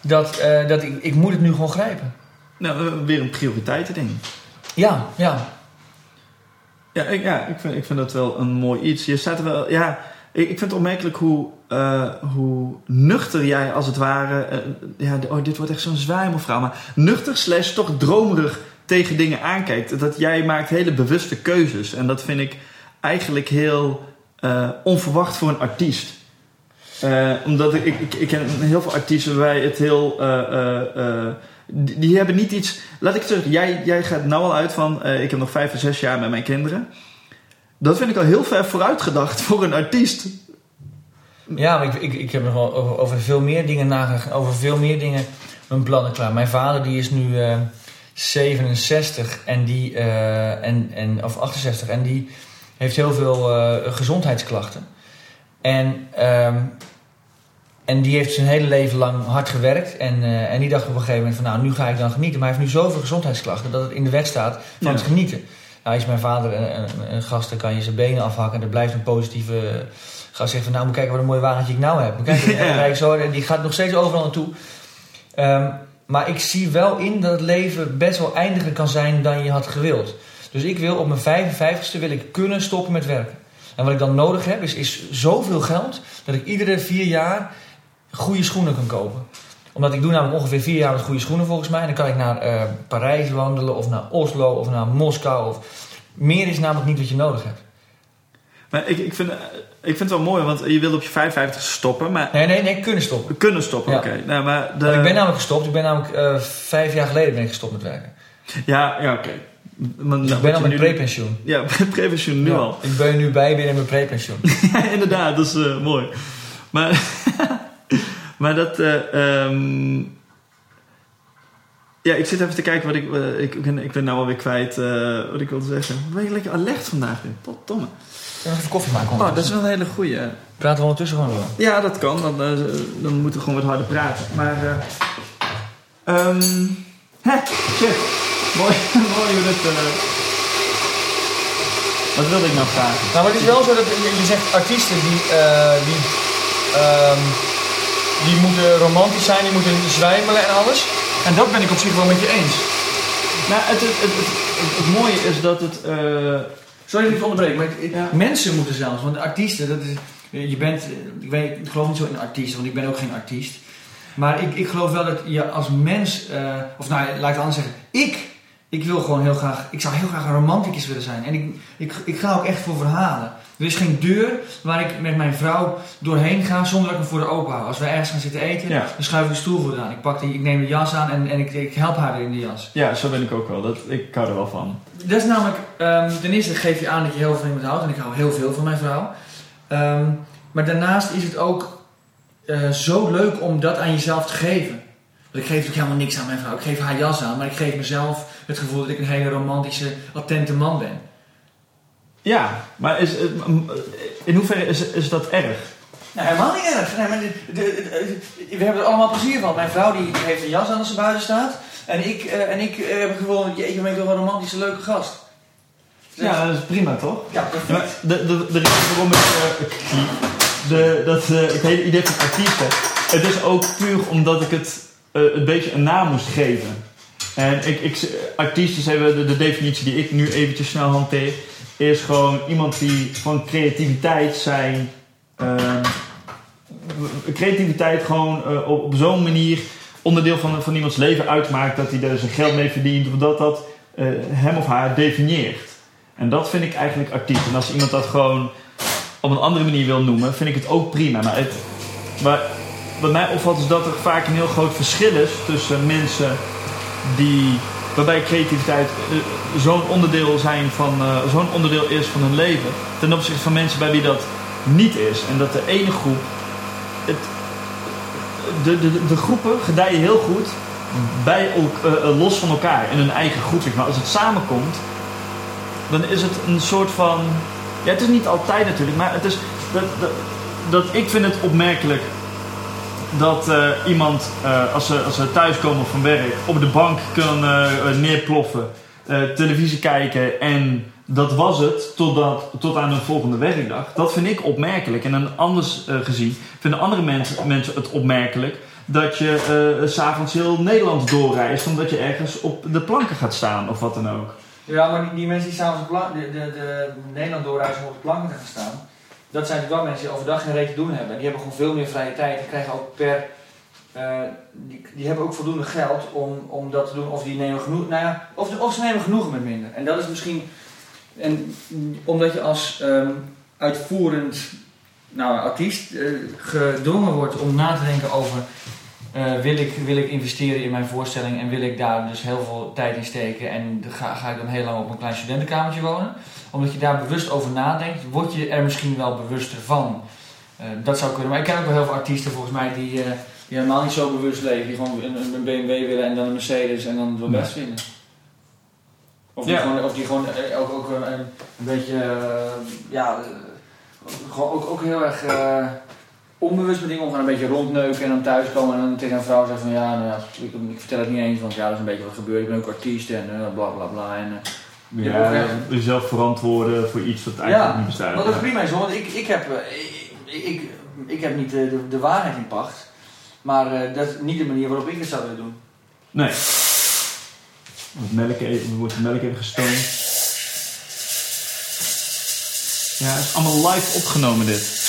dat, eh, dat ik, ik moet het nu gewoon grijpen. Nou, weer een prioriteitending. Ja, ja. Ja, ik, ja ik, vind, ik vind dat wel een mooi iets. Je staat er wel, ja, ik, ik vind het opmerkelijk hoe, hoe nuchter jij als het ware, ja, oh, dit wordt echt zo'n zwijmelvrouw, maar nuchter slash toch dromerig tegen dingen aankijkt. Dat jij maakt hele bewuste keuzes en dat vind ik eigenlijk heel eh, onverwacht voor een artiest. Eh, omdat ik, ik, ik ken heel veel artiesten waarbij het heel. eh, die, die hebben niet iets. Laat ik zeggen, jij, jij gaat nou al uit van. ik heb nog vijf of zes jaar met mijn kinderen. Dat vind ik al heel ver vooruit gedacht voor een artiest. Ja, maar ik, ik, ik heb nog wel over, over veel meer dingen nagedacht. Over veel meer dingen mijn plannen klaar. Mijn vader die is nu 67 en die, eh, en, en, of 68 en die heeft heel veel eh, gezondheidsklachten. En, ehm, en die heeft zijn hele leven lang hard gewerkt. En, eh, en die dacht op een gegeven moment van nou, nu ga ik dan genieten. Maar hij heeft nu zoveel gezondheidsklachten dat het in de wet staat van Ja. het genieten. Ja, is mijn vader een, een, een gast, dan kan je zijn benen afhakken. En er blijft een positieve gast zeggen van... Nou, moet kijken wat een mooi wagentje ik nou heb. Moet kijken, Ja. en zo, en die gaat nog steeds overal naartoe. Ehm, maar ik zie wel in dat het leven best wel eindiger kan zijn dan je had gewild. Dus ik wil op mijn 55ste wil ik kunnen stoppen met werken. En wat ik dan nodig heb is, zoveel geld... dat ik iedere vier jaar goede schoenen kan kopen omdat ik doe namelijk ongeveer vier jaar met goede schoenen volgens mij. En dan kan ik naar eh, Parijs wandelen of naar Oslo of naar Moskou. Of... Meer is namelijk niet wat je nodig hebt. Maar ik, ik, vind, ik vind het wel mooi, want je wil op je 55 stoppen, maar Nee, nee, nee, kunnen stoppen. kunnen stoppen, Ja. oké. Nou, maar de, Want ik ben namelijk gestopt. Ik ben namelijk eh, vijf jaar geleden ben ik gestopt met werken. Ja, ja oké. Maar Dus nou, ik ben al met nu- prepensioen. Ja, prepensioen nu Ja, al. Ik ben nu bij binnen mijn prepensioen. Ja, inderdaad, dat is eh, mooi. Maar, maar dat. eh, ehm, ja, ik zit even te kijken wat ik. ik, ik, ben, ik ben nou alweer kwijt wat ik wilde zeggen. Ben je lekker alert vandaag? weer? Potdomme. We even koffie maken Oh, dat is wel een hele goeie. Praten we ondertussen gewoon door. Ja, dat kan. Dan, eh, dan moeten we gewoon wat harder praten. Maar. hè, shit. Mooi, mooi hoe dat. eh, wat wilde ik nou vragen? Nou, maar het is wel zo dat je, je zegt artiesten die, die, ehm, die moeten romantisch zijn, die moeten zwijmelen en alles. En dat ben ik op zich wel met je eens. Nou, het, het, het, het, het mooie is dat het. Sorry dat ik onderbreek, maar Ja. mensen moeten zelfs, want artiesten, dat is, je bent, ik, weet, ik geloof niet zo in artiesten, want ik ben ook geen artiest. Maar ik, ik geloof wel dat je als mens, eh, of nou, laat ik het anders zeggen, ik, ik wil gewoon heel graag, ik zou heel graag een romanticus willen zijn. En ik, ik, ik ga ook echt voor verhalen. Er is geen deur waar ik met mijn vrouw doorheen ga zonder dat ik hem voor de open hou. Als we ergens gaan zitten eten, Ja. dan schuif ik de stoel voor aan. Ik, pak die, ik neem de jas aan en, en ik, ik help haar in de jas. ja, zo ben ik ook wel. Dat, ik hou er wel van. Dat is namelijk, ehm, ten eerste geef je aan dat je heel veel van iemand houdt. En ik hou heel veel van mijn vrouw. Ehm, maar daarnaast is het ook eh, zo leuk om dat aan jezelf te geven. Want ik geef natuurlijk helemaal niks aan mijn vrouw. Ik geef haar jas aan, maar ik geef mezelf het gevoel dat ik een hele romantische, attente man ben. Ja, maar is, het- m- in hoeverre is, is dat erg? Nou, helemaal niet erg. Nee, maar de, de- de- de- we hebben er allemaal plezier van. Mijn vrouw die heeft een jas aan als ze buiten staat. En ik, eh, en ik eh, heb gewoon, jeetje, ben ik toch wel een romantische, leuke gast. Ja, dat is prima toch? Ja, perfect. maar de, de, de reden waarom ik eh, de, dat, eh, het hele idee van artiesten, het is ook puur omdat ik het eh, een beetje een naam moest geven. En ik, ik, artiesten hebben de, de definitie die ik nu eventjes snel hanteer, is gewoon iemand die van creativiteit zijn, ehm, creativiteit gewoon eh, op, op zo'n manier onderdeel van, van iemands leven uitmaakt dat hij er zijn geld mee verdient, of dat dat eh, hem of haar definieert. En dat vind ik eigenlijk artiest. En als iemand dat gewoon op een andere manier wil noemen, vind ik het ook prima. Maar, het, maar wat mij opvalt is dat er vaak een heel groot verschil is tussen mensen die, waarbij creativiteit eh, zo'n onderdeel, zijn van, eh, zo'n onderdeel is van hun leven, ten opzichte van mensen bij wie dat niet is. En dat de ene groep, het, de, de, de groepen gedijen heel goed bij, eh, los van elkaar in hun eigen groep. Maar als het samenkomt, dan is het een soort van. Ja, het is niet altijd natuurlijk, maar het is. Dat, dat ik vind het opmerkelijk dat eh, iemand, eh, als, ze, als ze thuiskomen van werk, op de bank kan eh, neerploffen, televisie kijken en dat was het totdat, tot aan de volgende werkdag. Dat vind ik opmerkelijk. En anders gezien vinden andere mensen, mensen het opmerkelijk dat je s s'avonds heel Nederland doorreist omdat je ergens op de planken gaat staan of wat dan ook. Ja, maar die, die mensen die s'avonds de, de, de Nederland doorreizen om op de planken gaan staan, dat zijn natuurlijk wel mensen die overdag geen reet te doen hebben. Die hebben gewoon veel meer vrije tijd. Die krijgen ook per. eh, die, hebben ook voldoende geld om, om dat te doen. Of die nemen genoeg. Nou ja, of, ze nemen genoegen met minder. En dat is misschien. En omdat je als ehm, uitvoerend nou, artiest eh, gedwongen wordt om na te denken over. eh, wil, ik, wil ik investeren in mijn voorstelling en wil ik daar dus heel veel tijd in steken en ga, ga ik dan heel lang op een klein studentenkamertje wonen? Omdat je daar bewust over nadenkt, word je er misschien wel bewuster van. Eh, dat zou kunnen. Maar ik ken ook wel heel veel artiesten volgens mij die, eh, die helemaal niet zo bewust leven. Die gewoon een, een BMW willen en dan een Mercedes en dan het wel best vinden. Of die gewoon, of die gewoon eh, ook, ook een, een beetje, ja, gewoon ook, ook heel erg onbewust met dingen omgaan. Een beetje rondneuken en dan thuiskomen en dan tegen een vrouw zeggen van ja, nou ja ik, ik vertel het niet eens, want ja, dat is een beetje wat gebeurt. Ik ben ook artiest en bla bla bla. En, Ja, Ja. jezelf verantwoorden voor iets wat eigenlijk Ja, niet bestaat. maar dat is prima zo, want ik, ik, heb, eh, ik, ik, ik heb niet de, de, waarheid in pacht. Maar eh, dat is niet de manier waarop ik het zou willen doen. Nee. Wordt melk even, wordt de melk even gestoomd. Ja, het is allemaal live opgenomen dit.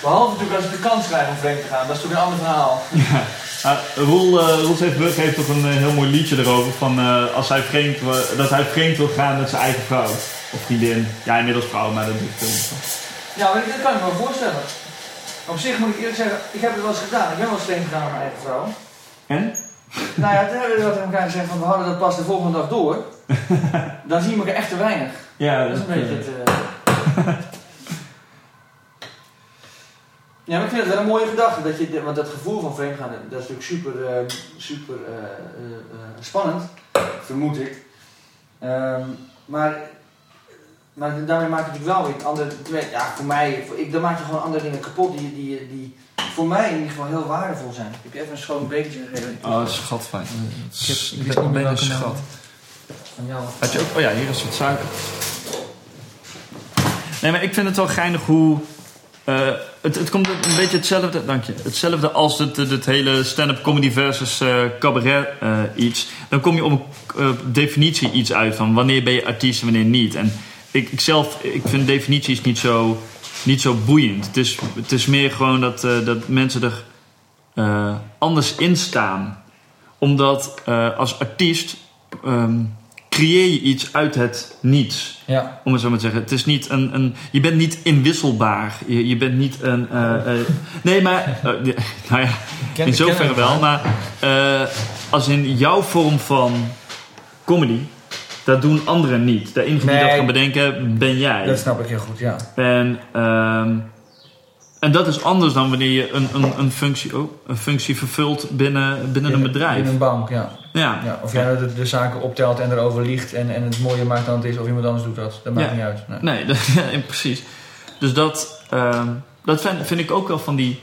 Behalve natuurlijk als ik de kans krijg om vreemd te gaan, dat is natuurlijk een ander verhaal. Ah, Roel, eh, Roel heeft, heeft toch een eh, heel mooi liedje erover van eh, als hij vreemd, dat hij vreemd wil gaan met zijn eigen vrouw. Of vriendin. Ja, inmiddels vrouw, maar dat doet het Ja, maar dat kan ik me wel voorstellen. Op zich moet ik eerlijk zeggen, ik heb het wel eens gedaan. Ik ben wel eens vreemd gegaan met mijn eigen vrouw. En? Nou ja, toen hebben we wat tegen elkaar gezegd van we houden dat pas de volgende dag door. Dan zien we elkaar echt te weinig. Ja, Dat is een eh, beetje het. eh. Ja, maar ik vind het wel een mooie gedachte. Dat je, want dat gevoel van vreemdgaan, dat is natuurlijk super, eh, super eh, eh, spannend, vermoed ik. Ehm, maar, maar daarmee maak je natuurlijk wel weer andere. Ja, voor mij, voor, ik, dan maak je gewoon andere dingen kapot die, die, die voor mij in ieder geval heel waardevol zijn. Ik heb even een schoon bekertje gegeven. Oh, schat fijn. Ik heb- ik weet niet meer een welke naam. schat. Van jou. Had je ook? Oh ja, hier is wat suiker. Nee, maar ik vind het wel geinig hoe. Eh, het, het komt een beetje hetzelfde, dank je. Hetzelfde als het, het, hele stand-up comedy versus eh, cabaret eh, iets. Dan kom je op een definitie iets uit van wanneer ben je artiest en wanneer niet. En ik, ik zelf, ik vind definities niet zo, niet zo boeiend. Het is, het is meer gewoon dat, dat mensen er anders in staan. Omdat als artiest ehm, creëer je iets uit het niets. Ja. Om het zo maar te zeggen. Het is niet een, een, je bent niet inwisselbaar. Je, je bent niet een. eh, eh, nee, maar. eh, nou ja, Ken- in zoverre wel. Maar als in jouw vorm van comedy. Dat doen anderen niet. De enige die dat kan bedenken, ben jij. Dat snap ik heel goed, ja. En, ehm, en dat is anders dan wanneer je een, een, een, functie, oh, een functie vervult binnen, binnen een bedrijf. In een bank, ja. Ja. ja. Of jij de, de zaken optelt en erover liegt en, en het mooier maakt dan het is, of iemand anders doet dat. Dat maakt Ja. niet uit. Nee. Nee, dat, ja, precies. Dus dat, ehm, dat vind, vind ik ook wel van die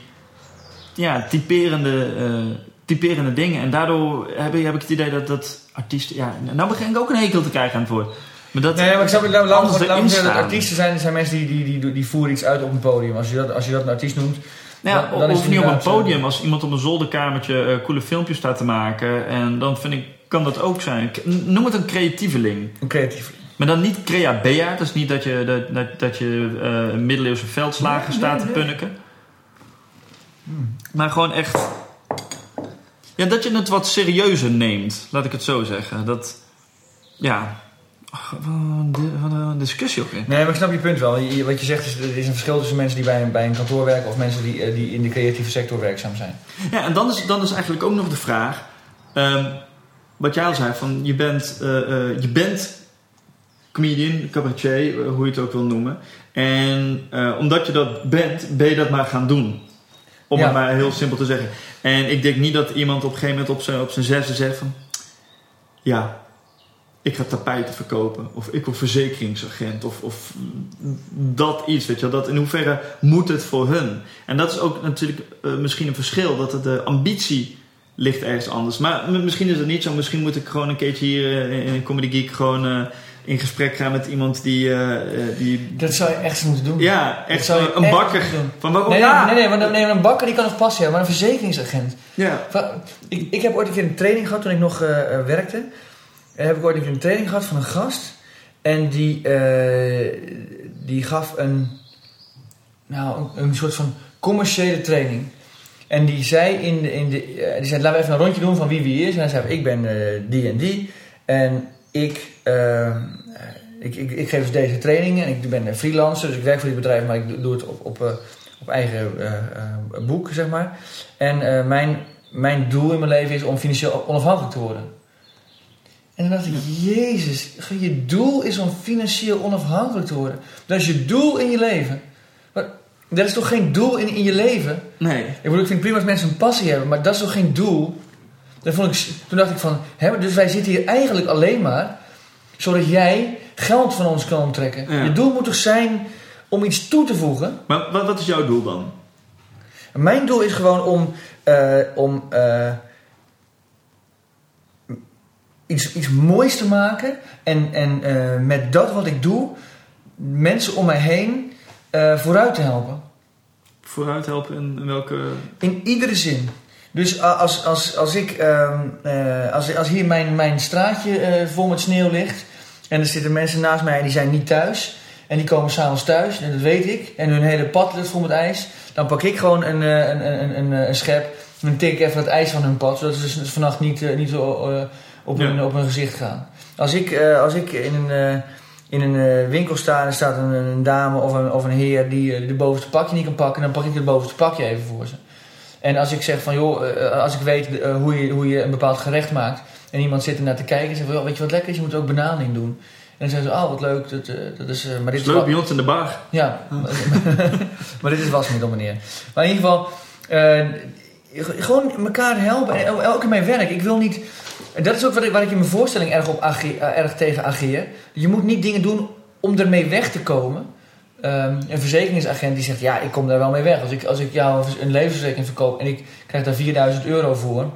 ja, typerende, eh, typerende dingen. En daardoor heb ik, heb ik het idee dat, dat artiesten... Ja, nou begin ik ook een hekel te krijgen aan het woord. Maar dat, Nee, maar ik snap het. Laat laat zeggen artiesten zijn, zijn mensen die, die, die, die voeren iets uit op een podium. Als je dat, als je dat een artiest noemt. Nou ja, dan- dan is of het niet op een podium. Als iemand op een zolderkamertje eh, coole filmpjes staat te maken. En dan vind ik, kan dat ook zijn. Noem het een creatieveling. Een creatief. Maar dan niet crea bea. Dat is niet dat je, dat, dat, dat je eh, een middeleeuwse veldslager Nee, staat nee, te nee. punniken. Maar gewoon echt... Ja, dat je het wat serieuzer neemt. Laat ik het zo zeggen. Dat... Ja... Wat een discussie ook in. Nee, maar ik snap je punt wel. Je- Wat je zegt is, er is een verschil tussen mensen die bij een, bij een kantoor werken of mensen die, eh, die in de creatieve sector werkzaam zijn. Ja, en dan is, dan is eigenlijk ook nog de vraag... ehm, wat jij al zei, van je bent, eh, eh, je bent comedian, cabaretier, hoe je het ook wil noemen. En omdat je dat bent, ben je dat maar gaan doen. Om Ja. het maar heel simpel te zeggen. En ik denk niet dat iemand op een gegeven moment op zijn, op zijn zesde zegt van... Ja, ik ga tapijten verkopen. Of ik word verzekeringsagent. Of, of dat iets, weet je wel. Dat, in hoeverre moet het voor hun? En dat is ook natuurlijk eh, misschien een verschil. Dat het de ambitie ligt ergens anders. Maar misschien is het niet zo. Misschien moet ik gewoon een keertje hier eh, in Comedy Geek... gewoon eh, in gesprek gaan met iemand die... die Dat zou je echt moeten doen. ja, echt zou je een echt bakker. doen. Van waarom? Nee, nee, ja. nee, nee, nee, een bakker die kan nog passie hebben, maar een verzekeringsagent. Ja. Van- Ik, ik heb ooit een keer een training gehad toen ik nog werkte. En heb ik ooit een training gehad van een gast. En die, eh, die gaf een, nou, een, soort van commerciële training. En die zei, in de, in de, eh, die zei, laten we even een rondje doen van wie wie is. En hij zei, ik ben eh, die en die. En ik, eh, ik, ik, ik geef dus deze trainingen. En ik ben freelancer, dus ik werk voor die bedrijf, maar ik doe het op, op, eh, op eigen eh, eh, boek, zeg maar. En eh, mijn, mijn doel in mijn leven is om financieel onafhankelijk te worden. En dan dacht ik, jezus, je doel is om financieel onafhankelijk te worden. Dat is je doel in je leven. Maar dat is toch geen doel in, in je leven? Nee. Ik bedoel, ik vind het prima als mensen een passie hebben, maar dat is toch geen doel? Dat vond ik, toen dacht ik van, hè, dus wij zitten hier eigenlijk alleen maar zodat jij geld van ons kan onttrekken. Ja. Je doel moet toch zijn om iets toe te voegen? Maar wat, wat is jouw doel dan? Mijn doel is gewoon om, eh, om, eh, iets, iets moois te maken. En, en eh, met dat wat ik doe, mensen om mij heen eh, vooruit te helpen. Vooruit helpen in, in welke... In iedere zin. Dus als, als, als ik, eh, als, als hier mijn, mijn straatje vol met sneeuw ligt en er zitten mensen naast mij en die zijn niet thuis en die komen s'avonds thuis, en dat weet ik, en hun hele pad ligt vol met ijs, dan pak ik gewoon een, een, een, een, een schep en dan tik ik even het ijs van hun pad, zodat ze vannacht niet, niet zo op, hun, op hun gezicht gaan. Als ik, eh, als ik in een, eh, in een eh, winkel sta en er staat een, een dame of een, of een heer die de bovenste pakje niet kan pakken, dan pak ik het bovenste pakje even voor ze. En als ik zeg van joh, als ik weet hoe, je, hoe je een bepaald gerecht maakt en iemand zit ernaar te kijken en zegt van weet je wat lekker is, je moet ook banaan in doen. En dan zeggen ze, oh wat leuk, dat, dat is, maar dit is leuk bij ons in de bar. ja, maar dit is wasmiddel, meneer. Maar in ieder geval, gewoon elkaar helpen en el- elke mijn werk. Ik wil niet. En Dat is ook wat ik, waar ik in mijn voorstelling erg, op eh, erg tegen ageer. Je moet niet dingen doen om ermee weg te komen. Ehm, een verzekeringsagent die zegt: Ja, ik kom daar wel mee weg. Als ik, als ik jou een levensverzekering verkoop en ik krijg daar 4000 euro voor.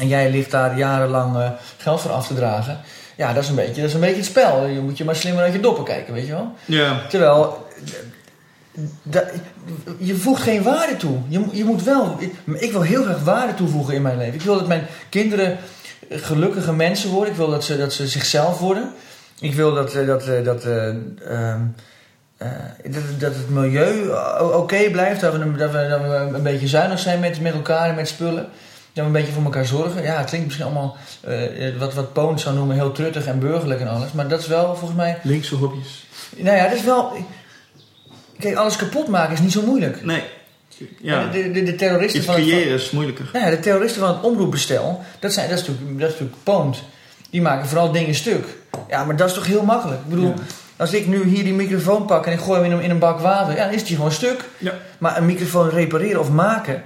en jij ligt daar jarenlang eh, geld voor af te dragen. Ja, dat is, een beetje, dat is een beetje het spel. Je moet je maar slimmer uit je doppen kijken, weet je wel. Ja. Terwijl, dat- je voegt geen waarde toe. Je, je moet wel, ik, ik wil heel graag waarde toevoegen in mijn leven. Ik wil dat mijn kinderen gelukkige mensen worden. Ik wil dat ze, dat ze zichzelf worden. Ik wil dat, eh, dat, eh, dat, eh, ehm, eh, dat, dat het milieu oké blijft. Dat we, een- dat, we, dat we een beetje zuinig zijn met, met elkaar en met spullen. Dat we een beetje voor elkaar zorgen. Ja, het klinkt misschien allemaal eh, wat, wat Poon zou noemen heel truttig en burgerlijk en alles. Maar dat is wel volgens mij Linkse hobby's. nou ja, dat is wel. Kijk, alles kapot maken is niet zo moeilijk. Nee. Ja. De, de, de terroristen van het, is moeilijker. nou ja, de terroristen van het omroepbestel, dat, zijn, dat, is natuurlijk, dat is natuurlijk poont. Die maken vooral dingen stuk. Ja, maar dat is toch heel makkelijk. Ik bedoel, Ja. als ik nu hier die microfoon pak en ik gooi hem in een, in een bak water, ja, dan is die gewoon stuk. Ja. Maar een microfoon repareren of maken,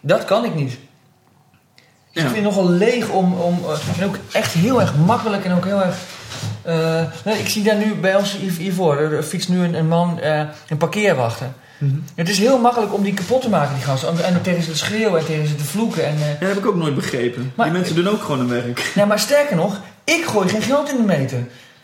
dat kan ik niet. Dus Ja. ik vind het nogal leeg om, om eh, en ook echt heel erg makkelijk en ook heel erg. eh, nee, ik zie daar nu bij ons hier- hiervoor, er fietst nu een, een man eh, een Mhm. Het is heel makkelijk om die kapot te maken, die gasten. En, en tegen ze te schreeuwen en tegen ze te vloeken. En, eh, Ja, dat heb ik ook nooit begrepen. Maar- Die mensen doen ook gewoon hun werk. nou, maar sterker nog, ik gooi geen geld in de meter.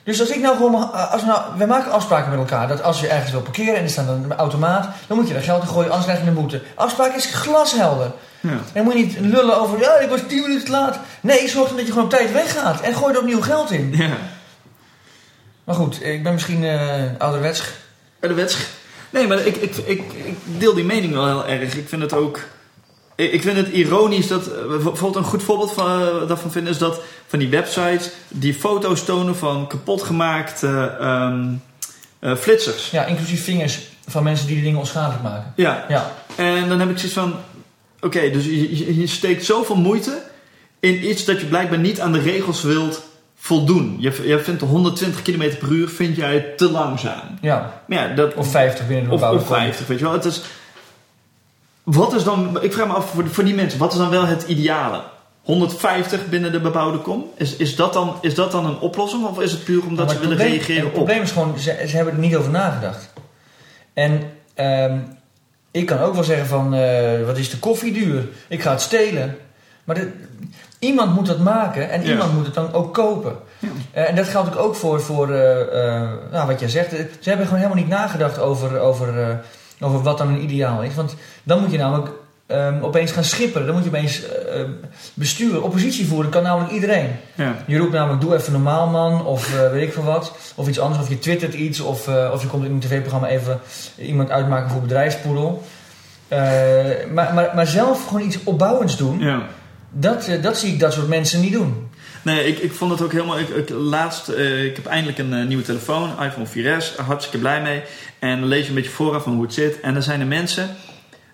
Dus als ik nou gewoon, maar- als we, nou, we maken afspraken met elkaar dat als je ergens wil parkeren en er staat een automaat, dan moet je daar geld in gooien, anders krijg je een boete. Afspraak is glashelder. Ja. En dan moet je niet lullen over, ja, ik was 10 minuten te laat. Nee, zorg dan dat je gewoon op tijd weggaat en gooi er opnieuw geld in. Ja. Maar goed, ik ben misschien eh ouderwets. Wedstrijd. Nee, maar ik, ik, ik, ik deel die mening wel heel erg. Ik vind het ook. Ik vind het ironisch dat. eh, Bijvoorbeeld een goed voorbeeld van, eh, daarvan vinden is dat van die websites die foto's tonen van kapotgemaakte ehm, eh, flitsers. Ja, inclusief vingers van mensen die die dingen onschadelijk maken. Ja, Ja, en dan heb ik zoiets van. Oké, dus je- je steekt zoveel moeite in iets dat je blijkbaar niet aan de regels wilt voldoen. Je, je vindt 120 km per uur vind jij te langzaam. ja. Maar ja, dat, Of 50 binnen de Of, bebouwde of kom. 50, weet je wel. Het is, wat is dan, ik vraag me af voor, voor die mensen, wat is dan wel het ideale? 150 binnen de bebouwde kom? Is, is, dat, dan, is dat dan een oplossing of is het puur omdat ze het willen probleem- reageren Het op? probleem is gewoon, ze, ze hebben er niet over nagedacht. En ehm, ik kan ook wel zeggen van, eh, wat is de koffie duur? Ik ga het stelen. Maar de- iemand moet dat maken en Ja. iemand moet het dan ook kopen. Ja. Eh, en dat geldt ook voor, voor eh, eh, nou, wat jij zegt. Ze hebben gewoon helemaal niet nagedacht over, over, over wat dan een ideaal is. Want dan moet je namelijk ehm, opeens gaan schipperen. Dan moet je opeens besturen. Oppositie voeren kan namelijk iedereen. Ja. Je roept namelijk, doe even normaal man, of weet ik veel wat. Of iets anders, of je twittert iets, of, of je komt in een tv-programma even iemand uitmaken voor bedrijfspoedel. Maar, maar, maar zelf gewoon iets opbouwends doen, ja. Dat, eh, dat zie ik dat soort mensen niet doen. Nee, ik, ik vond het ook helemaal. Ik, laatst, eh, ik heb eindelijk een eh, nieuwe telefoon, iPhone 4S, hartstikke blij mee. En dan lees je een beetje vooraf van hoe het zit. En dan zijn er mensen.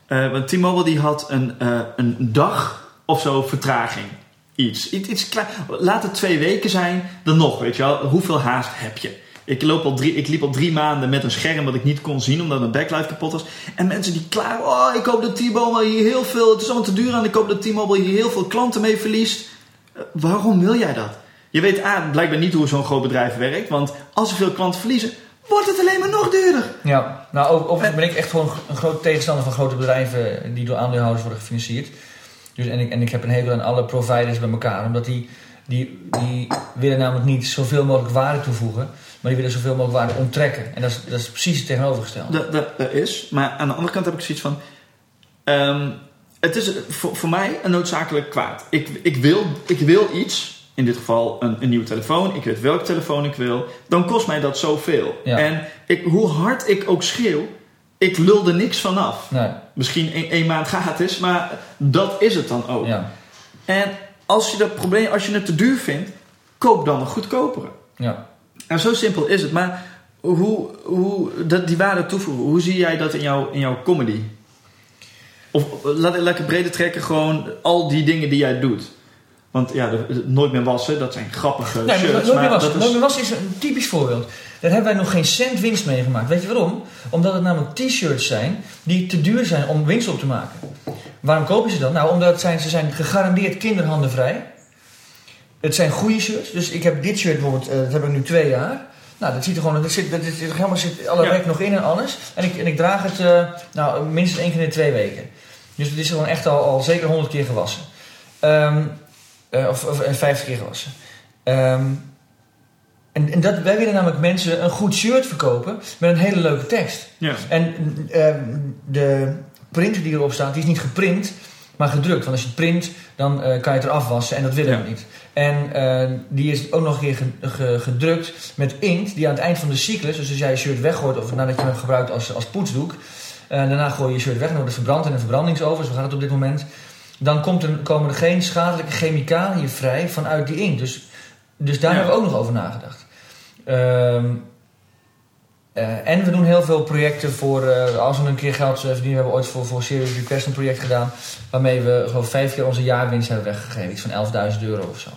eh want T-Mobile die had een, een dag of zo vertraging. Iets. Iets, iets klein. Laat het twee weken zijn, dan nog, weet je wel. Hoeveel haast heb je? Ik, loop al drie, ik liep al drie maanden met een scherm dat ik niet kon zien omdat mijn backlight kapot was. En mensen die klaar, oh, ik hoop dat T-Mobile hier heel veel, het is allemaal te duur aan, ik hoop dat T-Mobile hier heel veel klanten mee verliest. Eh, waarom wil jij dat? Je weet A, blijkbaar niet hoe zo'n groot bedrijf werkt, want als ze veel klanten verliezen, wordt het alleen maar nog duurder. Ja, nou over- overigens ben ik echt gewoon een groot tegenstander van grote bedrijven die door aandeelhouders worden gefinancierd. Dus, en, ik, en ik heb een hekel aan alle providers bij elkaar, omdat die die, die willen namelijk niet zoveel mogelijk waarde toevoegen, maar die willen zoveel mogelijk waarde onttrekken. En dat is, dat is precies het tegenovergestelde. Dat, dat, dat is. Maar aan de andere kant heb ik zoiets van... ehm, het is voor, voor mij een noodzakelijk kwaad. Ik, ik, wil, ik wil iets, in dit geval een, een nieuwe telefoon. Ik weet welke telefoon ik wil. Dan kost mij dat zoveel. Ja. En ik, hoe hard ik ook schreeuw, ik lul er niks vanaf. Nee, Misschien één, één maand gratis, maar dat is het dan ook. ja, En als je dat probleem, als je het te duur vindt, koop dan een goedkopere. ja. En zo simpel is het. Maar hoe, hoe dat, die waarde toevoegen, hoe zie jij dat in, jouw in jouw comedy? Of laat ik lekker breder trekken, gewoon al die dingen die jij doet. Want ja, de- de- nooit meer wassen, dat zijn grappige Nee, shirts. Nooit meer maar was. dat is- Nooit meer was is een typisch voorbeeld. Daar hebben wij nog geen cent winst mee gemaakt. Weet je waarom? Omdat het namelijk t-shirts zijn die te duur zijn om winst op te maken. Waarom kopen ze dan? Nou, omdat zijn, ze zijn gegarandeerd kinderhandenvrij. Het zijn goede shirts. Dus ik heb dit shirt bijvoorbeeld, eh, dat heb ik nu twee jaar. Nou, dat ziet er gewoon, dat zit, dat zit helemaal zit alle Ja. werk nog in en alles. En ik, en ik draag het eh, nou, minstens één keer in de twee weken. Dus het is gewoon echt al, al zeker honderd keer gewassen. Ehm, eh, of, of eh, 50 keer gewassen. Ehm, en en dat, wij willen namelijk mensen een goed shirt verkopen met een hele leuke tekst. Ja. En ehm, de print die erop staat, die is niet geprint, maar gedrukt. Want als je het print, dan kan je het eraf wassen en dat willen we niet. En eh, die is ook nog een keer ge- ge- gedrukt met inkt, die aan het eind van de cyclus, dus als jij je shirt weggooit of nadat je hem gebruikt als, als poetsdoek, eh, daarna gooi je je shirt weg en dan wordt het verbrand in een verbrandingsoven, zo gaat het op dit moment. Dan komt er, komen er geen schadelijke chemicaliën vrij vanuit die inkt. Dus, dus daar Ja. hebben we ook nog over nagedacht. Ehm, eh, en we doen heel veel projecten voor, als we een keer geld verdienen, we hebben ooit voor, voor Serious Request een project gedaan, waarmee we gewoon vijf keer onze jaarwinst hebben weggegeven, iets van 11.000 euro of zo.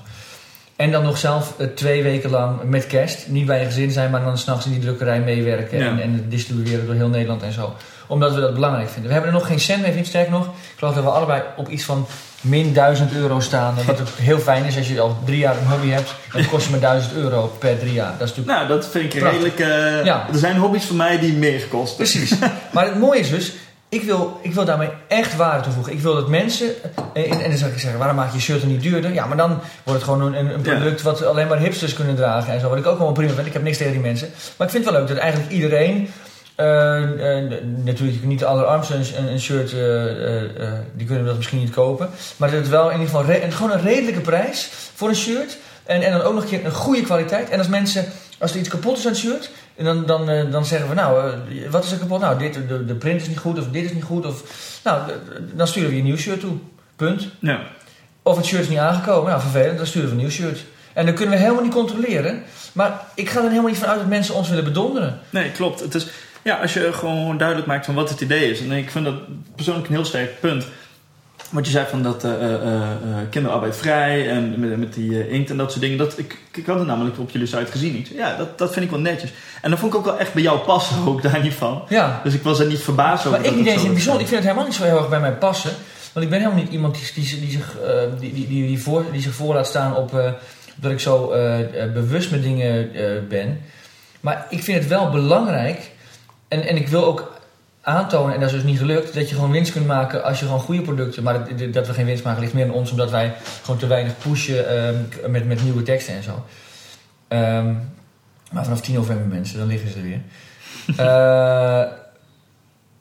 En dan nog zelf eh, twee weken lang met kerst, niet bij een gezin zijn, maar dan s'nachts in die drukkerij meewerken Ja. en, en het distribueren door heel Nederland en zo. Omdat we dat belangrijk vinden. We hebben er nog geen cent mee, vind ik sterk nog. Ik geloof dat we allebei op iets van min 1000 euro staan. Wat ook heel fijn is als je al drie jaar een hobby hebt. Dan kost je maar 1000 euro per drie jaar. Dat is natuurlijk Nou, dat vind ik Prachtig. redelijk... eh, Ja. Er zijn hobby's voor mij die meer kosten. Precies. Maar het mooie is dus, ik wil, ik wil daarmee echt waarde toevoegen. Ik wil dat mensen, eh, en, en dan zou ik zeggen, waarom maak je shirt dan niet duurder? Ja, maar dan wordt het gewoon een, een product wat alleen maar hipsters kunnen dragen en zo. Wat ik ook wel prima vind. Ik heb niks tegen die mensen. Maar ik vind het wel leuk dat eigenlijk iedereen, eh, eh, natuurlijk niet de allerarmste een, een- shirt, die kunnen dat misschien niet kopen. Maar dat het wel in ieder geval re- gewoon een redelijke prijs voor een shirt. En, en dan ook nog een keer een goede kwaliteit. En als mensen, als er iets kapot is aan het shirt, en dan, dan, eh, dan zeggen we, nou, eh, wat is er kapot? Nou, dit, de, de print is niet goed, of dit is niet goed. Of, nou, dan sturen we je een nieuw shirt toe. Punt. Ja. Of het shirt is niet aangekomen, nou, vervelend, dan sturen we een nieuw shirt. En dan kunnen we helemaal niet controleren. Maar ik ga er helemaal niet van uit dat mensen ons willen bedonderen. Nee, klopt. Het is, ja, als je gewoon duidelijk maakt van wat het idee is. En ik vind dat persoonlijk een heel sterk punt. Wat je zei van dat eh, kinderarbeid vrij en met, met die eh, inkt en dat soort dingen. Dat, ik, ik had het namelijk op jullie site gezien. Zei, ja, dat, dat vind ik wel netjes. En dat vond ik ook wel echt bij jou passen, ook daar niet van. Ja, Dus ik was er niet verbaasd over. maar ik niet eens in het bijzonder. Ik vind het helemaal niet zo heel erg bij mij passen. Want ik ben helemaal niet iemand die, die, die zich, die, die, die, die voor, die zich voor laat staan op dat ik zo bewust met dingen ben. Maar ik vind het wel belangrijk. En, en ik wil ook aantonen, en dat is dus niet gelukt, dat je gewoon winst kunt maken als je gewoon goede producten. Maar dat, dat we geen winst maken ligt meer aan ons, omdat wij gewoon te weinig pushen ehm, met, met nieuwe teksten en zo. Ehm, maar vanaf 10 november mensen, dan liggen ze er weer.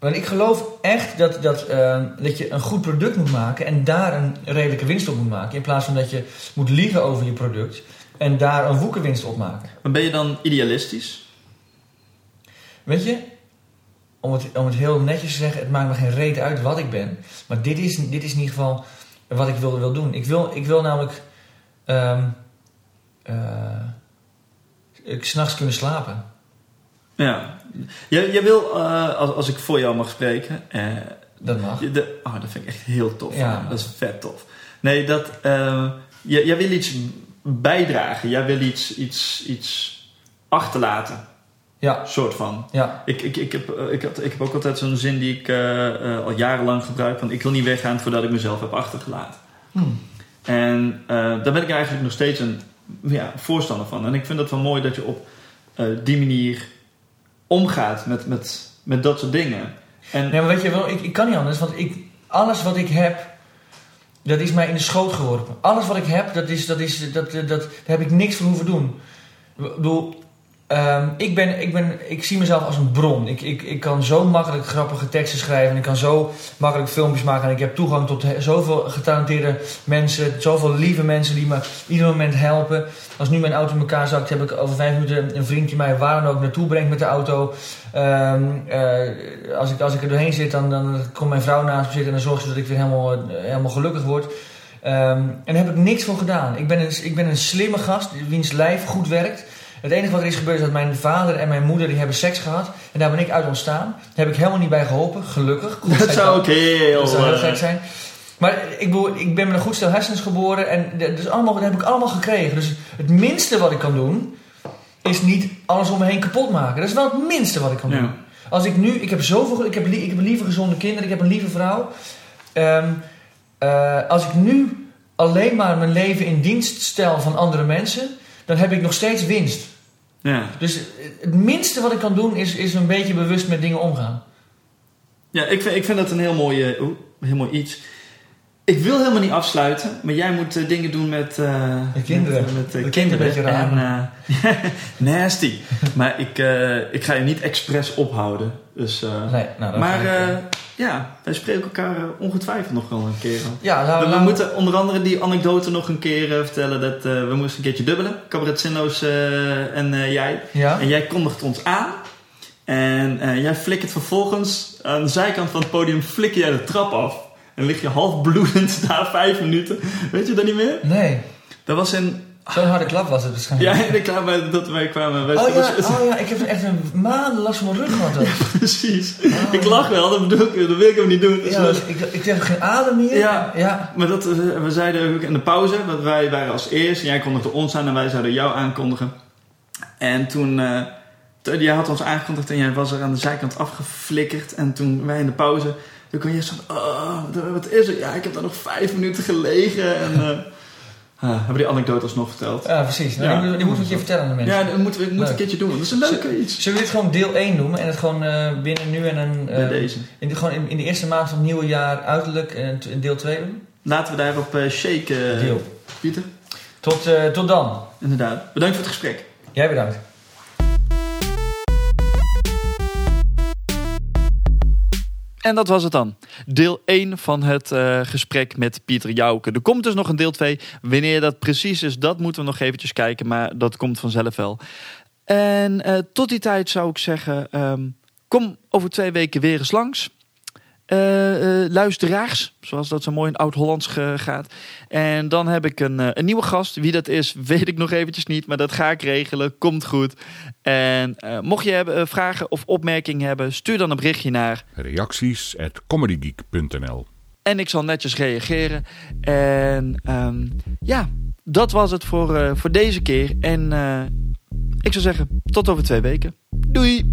Maar ik geloof echt dat, dat, ehm, dat je een goed product moet maken en daar een redelijke winst op moet maken. In plaats van dat je moet liegen over je product en daar een woekerwinst op maken. Maar ben je dan idealistisch? Weet je, om het, om het heel netjes te zeggen, het maakt me geen reet uit wat ik ben. Maar dit is, dit is in ieder geval wat ik wil, wil doen. Ik wil, ik wil namelijk ehm eh, ik s'nachts kunnen slapen. Ja. Jij, jij wil, eh, als, als ik voor jou mag spreken... eh, Dat mag. De, oh, dat vind ik echt heel tof. Ja. Dat is vet tof. Nee, dat... eh, jij, jij wil iets bijdragen. Jij wil iets, iets, iets achterlaten. Ja, Soort van. ja, Ik, ik, ik, heb, eh, ik, had, ik heb ook altijd zo'n zin die ik eh, eh, al jarenlang gebruik. Van ik wil niet weggaan voordat ik mezelf heb achtergelaten. Hm. En daar ben ik eigenlijk nog steeds een ja, voorstander van. En ik vind het wel mooi dat je op die manier omgaat met, met, met dat soort dingen. En Nee, maar weet je wel, ik, ik kan niet anders, want ik, alles wat ik heb, dat is mij in de schoot geworpen. Alles wat ik heb, dat is, dat is, dat, dat, daar heb ik niks voor hoeven doen. Ik bedoel, ehm, ik, ben, ik, ben, ik zie mezelf als een bron. Ik, ik, ik kan zo makkelijk grappige teksten schrijven. En ik kan zo makkelijk filmpjes maken. En ik heb toegang tot zoveel getalenteerde mensen. Zoveel lieve mensen die me ieder moment helpen. Als nu mijn auto in elkaar zakt, heb ik over vijf minuten een vriend die mij waar dan ook naartoe brengt met de auto. Ehm, eh, als, ik, als ik er doorheen zit, dan, dan komt mijn vrouw naast me zitten en dan zorgt ze dat ik weer helemaal, eh, helemaal gelukkig word. Ehm, en daar heb ik niks voor gedaan. Ik ben, een, ik ben een slimme gast, wiens lijf goed werkt. Het enige wat er is gebeurd is dat mijn vader en mijn moeder die hebben seks gehad. En daar ben ik uit ontstaan. Daar heb ik helemaal niet bij geholpen, gelukkig. Dat zou ook heel... Dat zou heel eh, gek zijn. Maar ik, bedoel, ik ben met een goed stel hersens geboren en dus allemaal, dat heb ik allemaal gekregen. Dus het minste wat ik kan doen, is niet alles om me heen kapot maken. Dat is wel het minste wat ik kan Ja. doen. Als ik nu, ik heb zoveel, ik heb, ik heb lieve gezonde kinderen, ik heb een lieve vrouw. Ehm, eh, als ik nu alleen maar mijn leven in dienst stel van andere mensen, dan heb ik nog steeds winst. Ja. Dus het minste wat ik kan doen is, is een beetje bewust met dingen omgaan. Ja, ik vind, ik vind dat een heel mooi, heel mooi iets. Ik wil helemaal niet afsluiten, maar jij moet eh, dingen doen met... eh, De kinderen. Met, met, eh, De kinderen. kinderen En, eh, nasty. maar ik, eh, ik ga je niet expres ophouden. Dus, eh, Nee, nou, dat maar eh, eh, ja, wij spreken elkaar eh, ongetwijfeld nog wel een keer. ja, we, moeten onder andere die anekdote nog een keer eh, vertellen. Dat, eh, we moesten een keertje dubbelen. Cabaret Zinloos eh, en eh, jij. Ja? En jij kondigt ons aan. En eh, jij flikkert vervolgens aan de zijkant van het podium flikker jij de trap af. En lig je half bloedend daar vijf minuten. Weet je dat niet meer? Nee, Dat was in... zo'n harde klap was het waarschijnlijk. Ja, klaar bij dat wij kwamen. Wij- Oh ja, oh ja, ik heb echt een maanden last van mijn rug gehad. ook. Precies. Ik lach wel, dat bedoel ik, dat wil ik hem niet doen. Ja, dus ik, ik heb geen adem meer. Ja. ja. Maar dat, eh, we zeiden ook in de pauze, want wij waren als eerst. En jij kondigde ons aan en wij zouden jou aankondigen. En toen, eh, toen- jij had ons aangekondigd en jij was er aan de zijkant afgeflikkerd. En toen wij in de pauze, toen kon je zo oh, wat is er? Ja, ik heb daar nog vijf minuten gelegen. En eh, ah, hebben die anekdote alsnog verteld. Ja, precies. Nou, Ja. die, die moeten we een keer vertellen aan de mensen. Ja, dat moeten we moeten een keertje doen, want dat is een leuke iets. Zullen we dit gewoon deel 1 noemen en het gewoon eh, binnen nu en een... Bij eh, deze. in, de, gewoon in, in de eerste maand van het nieuwe jaar uiterlijk en in deel 2 doen? Laten we daarop eh shaken, Deel. Pieter. Tot, eh, tot dan. Inderdaad. Bedankt voor het gesprek. Jij bedankt. En dat was het dan. Deel 1 van het eh, gesprek met Pieter Jouke. Er komt dus nog een deel 2. Wanneer dat precies is, dat moeten we nog eventjes kijken. Maar dat komt vanzelf wel. En eh, tot die tijd zou ik zeggen... ehm, kom over twee weken weer eens langs. Eh, luisteraars, zoals dat zo mooi in oud-Hollands ge- gaat. En dan heb ik een, eh, een nieuwe gast. Wie dat is, weet ik nog eventjes niet. Maar dat ga ik regelen. Komt goed. En mocht je hebben, vragen of opmerkingen hebben... stuur dan een berichtje naar Reacties at comedygeek.nl En ik zal netjes reageren. En ehm, ja, dat was het voor, voor deze keer. En ik zou zeggen, tot over twee weken. Doei!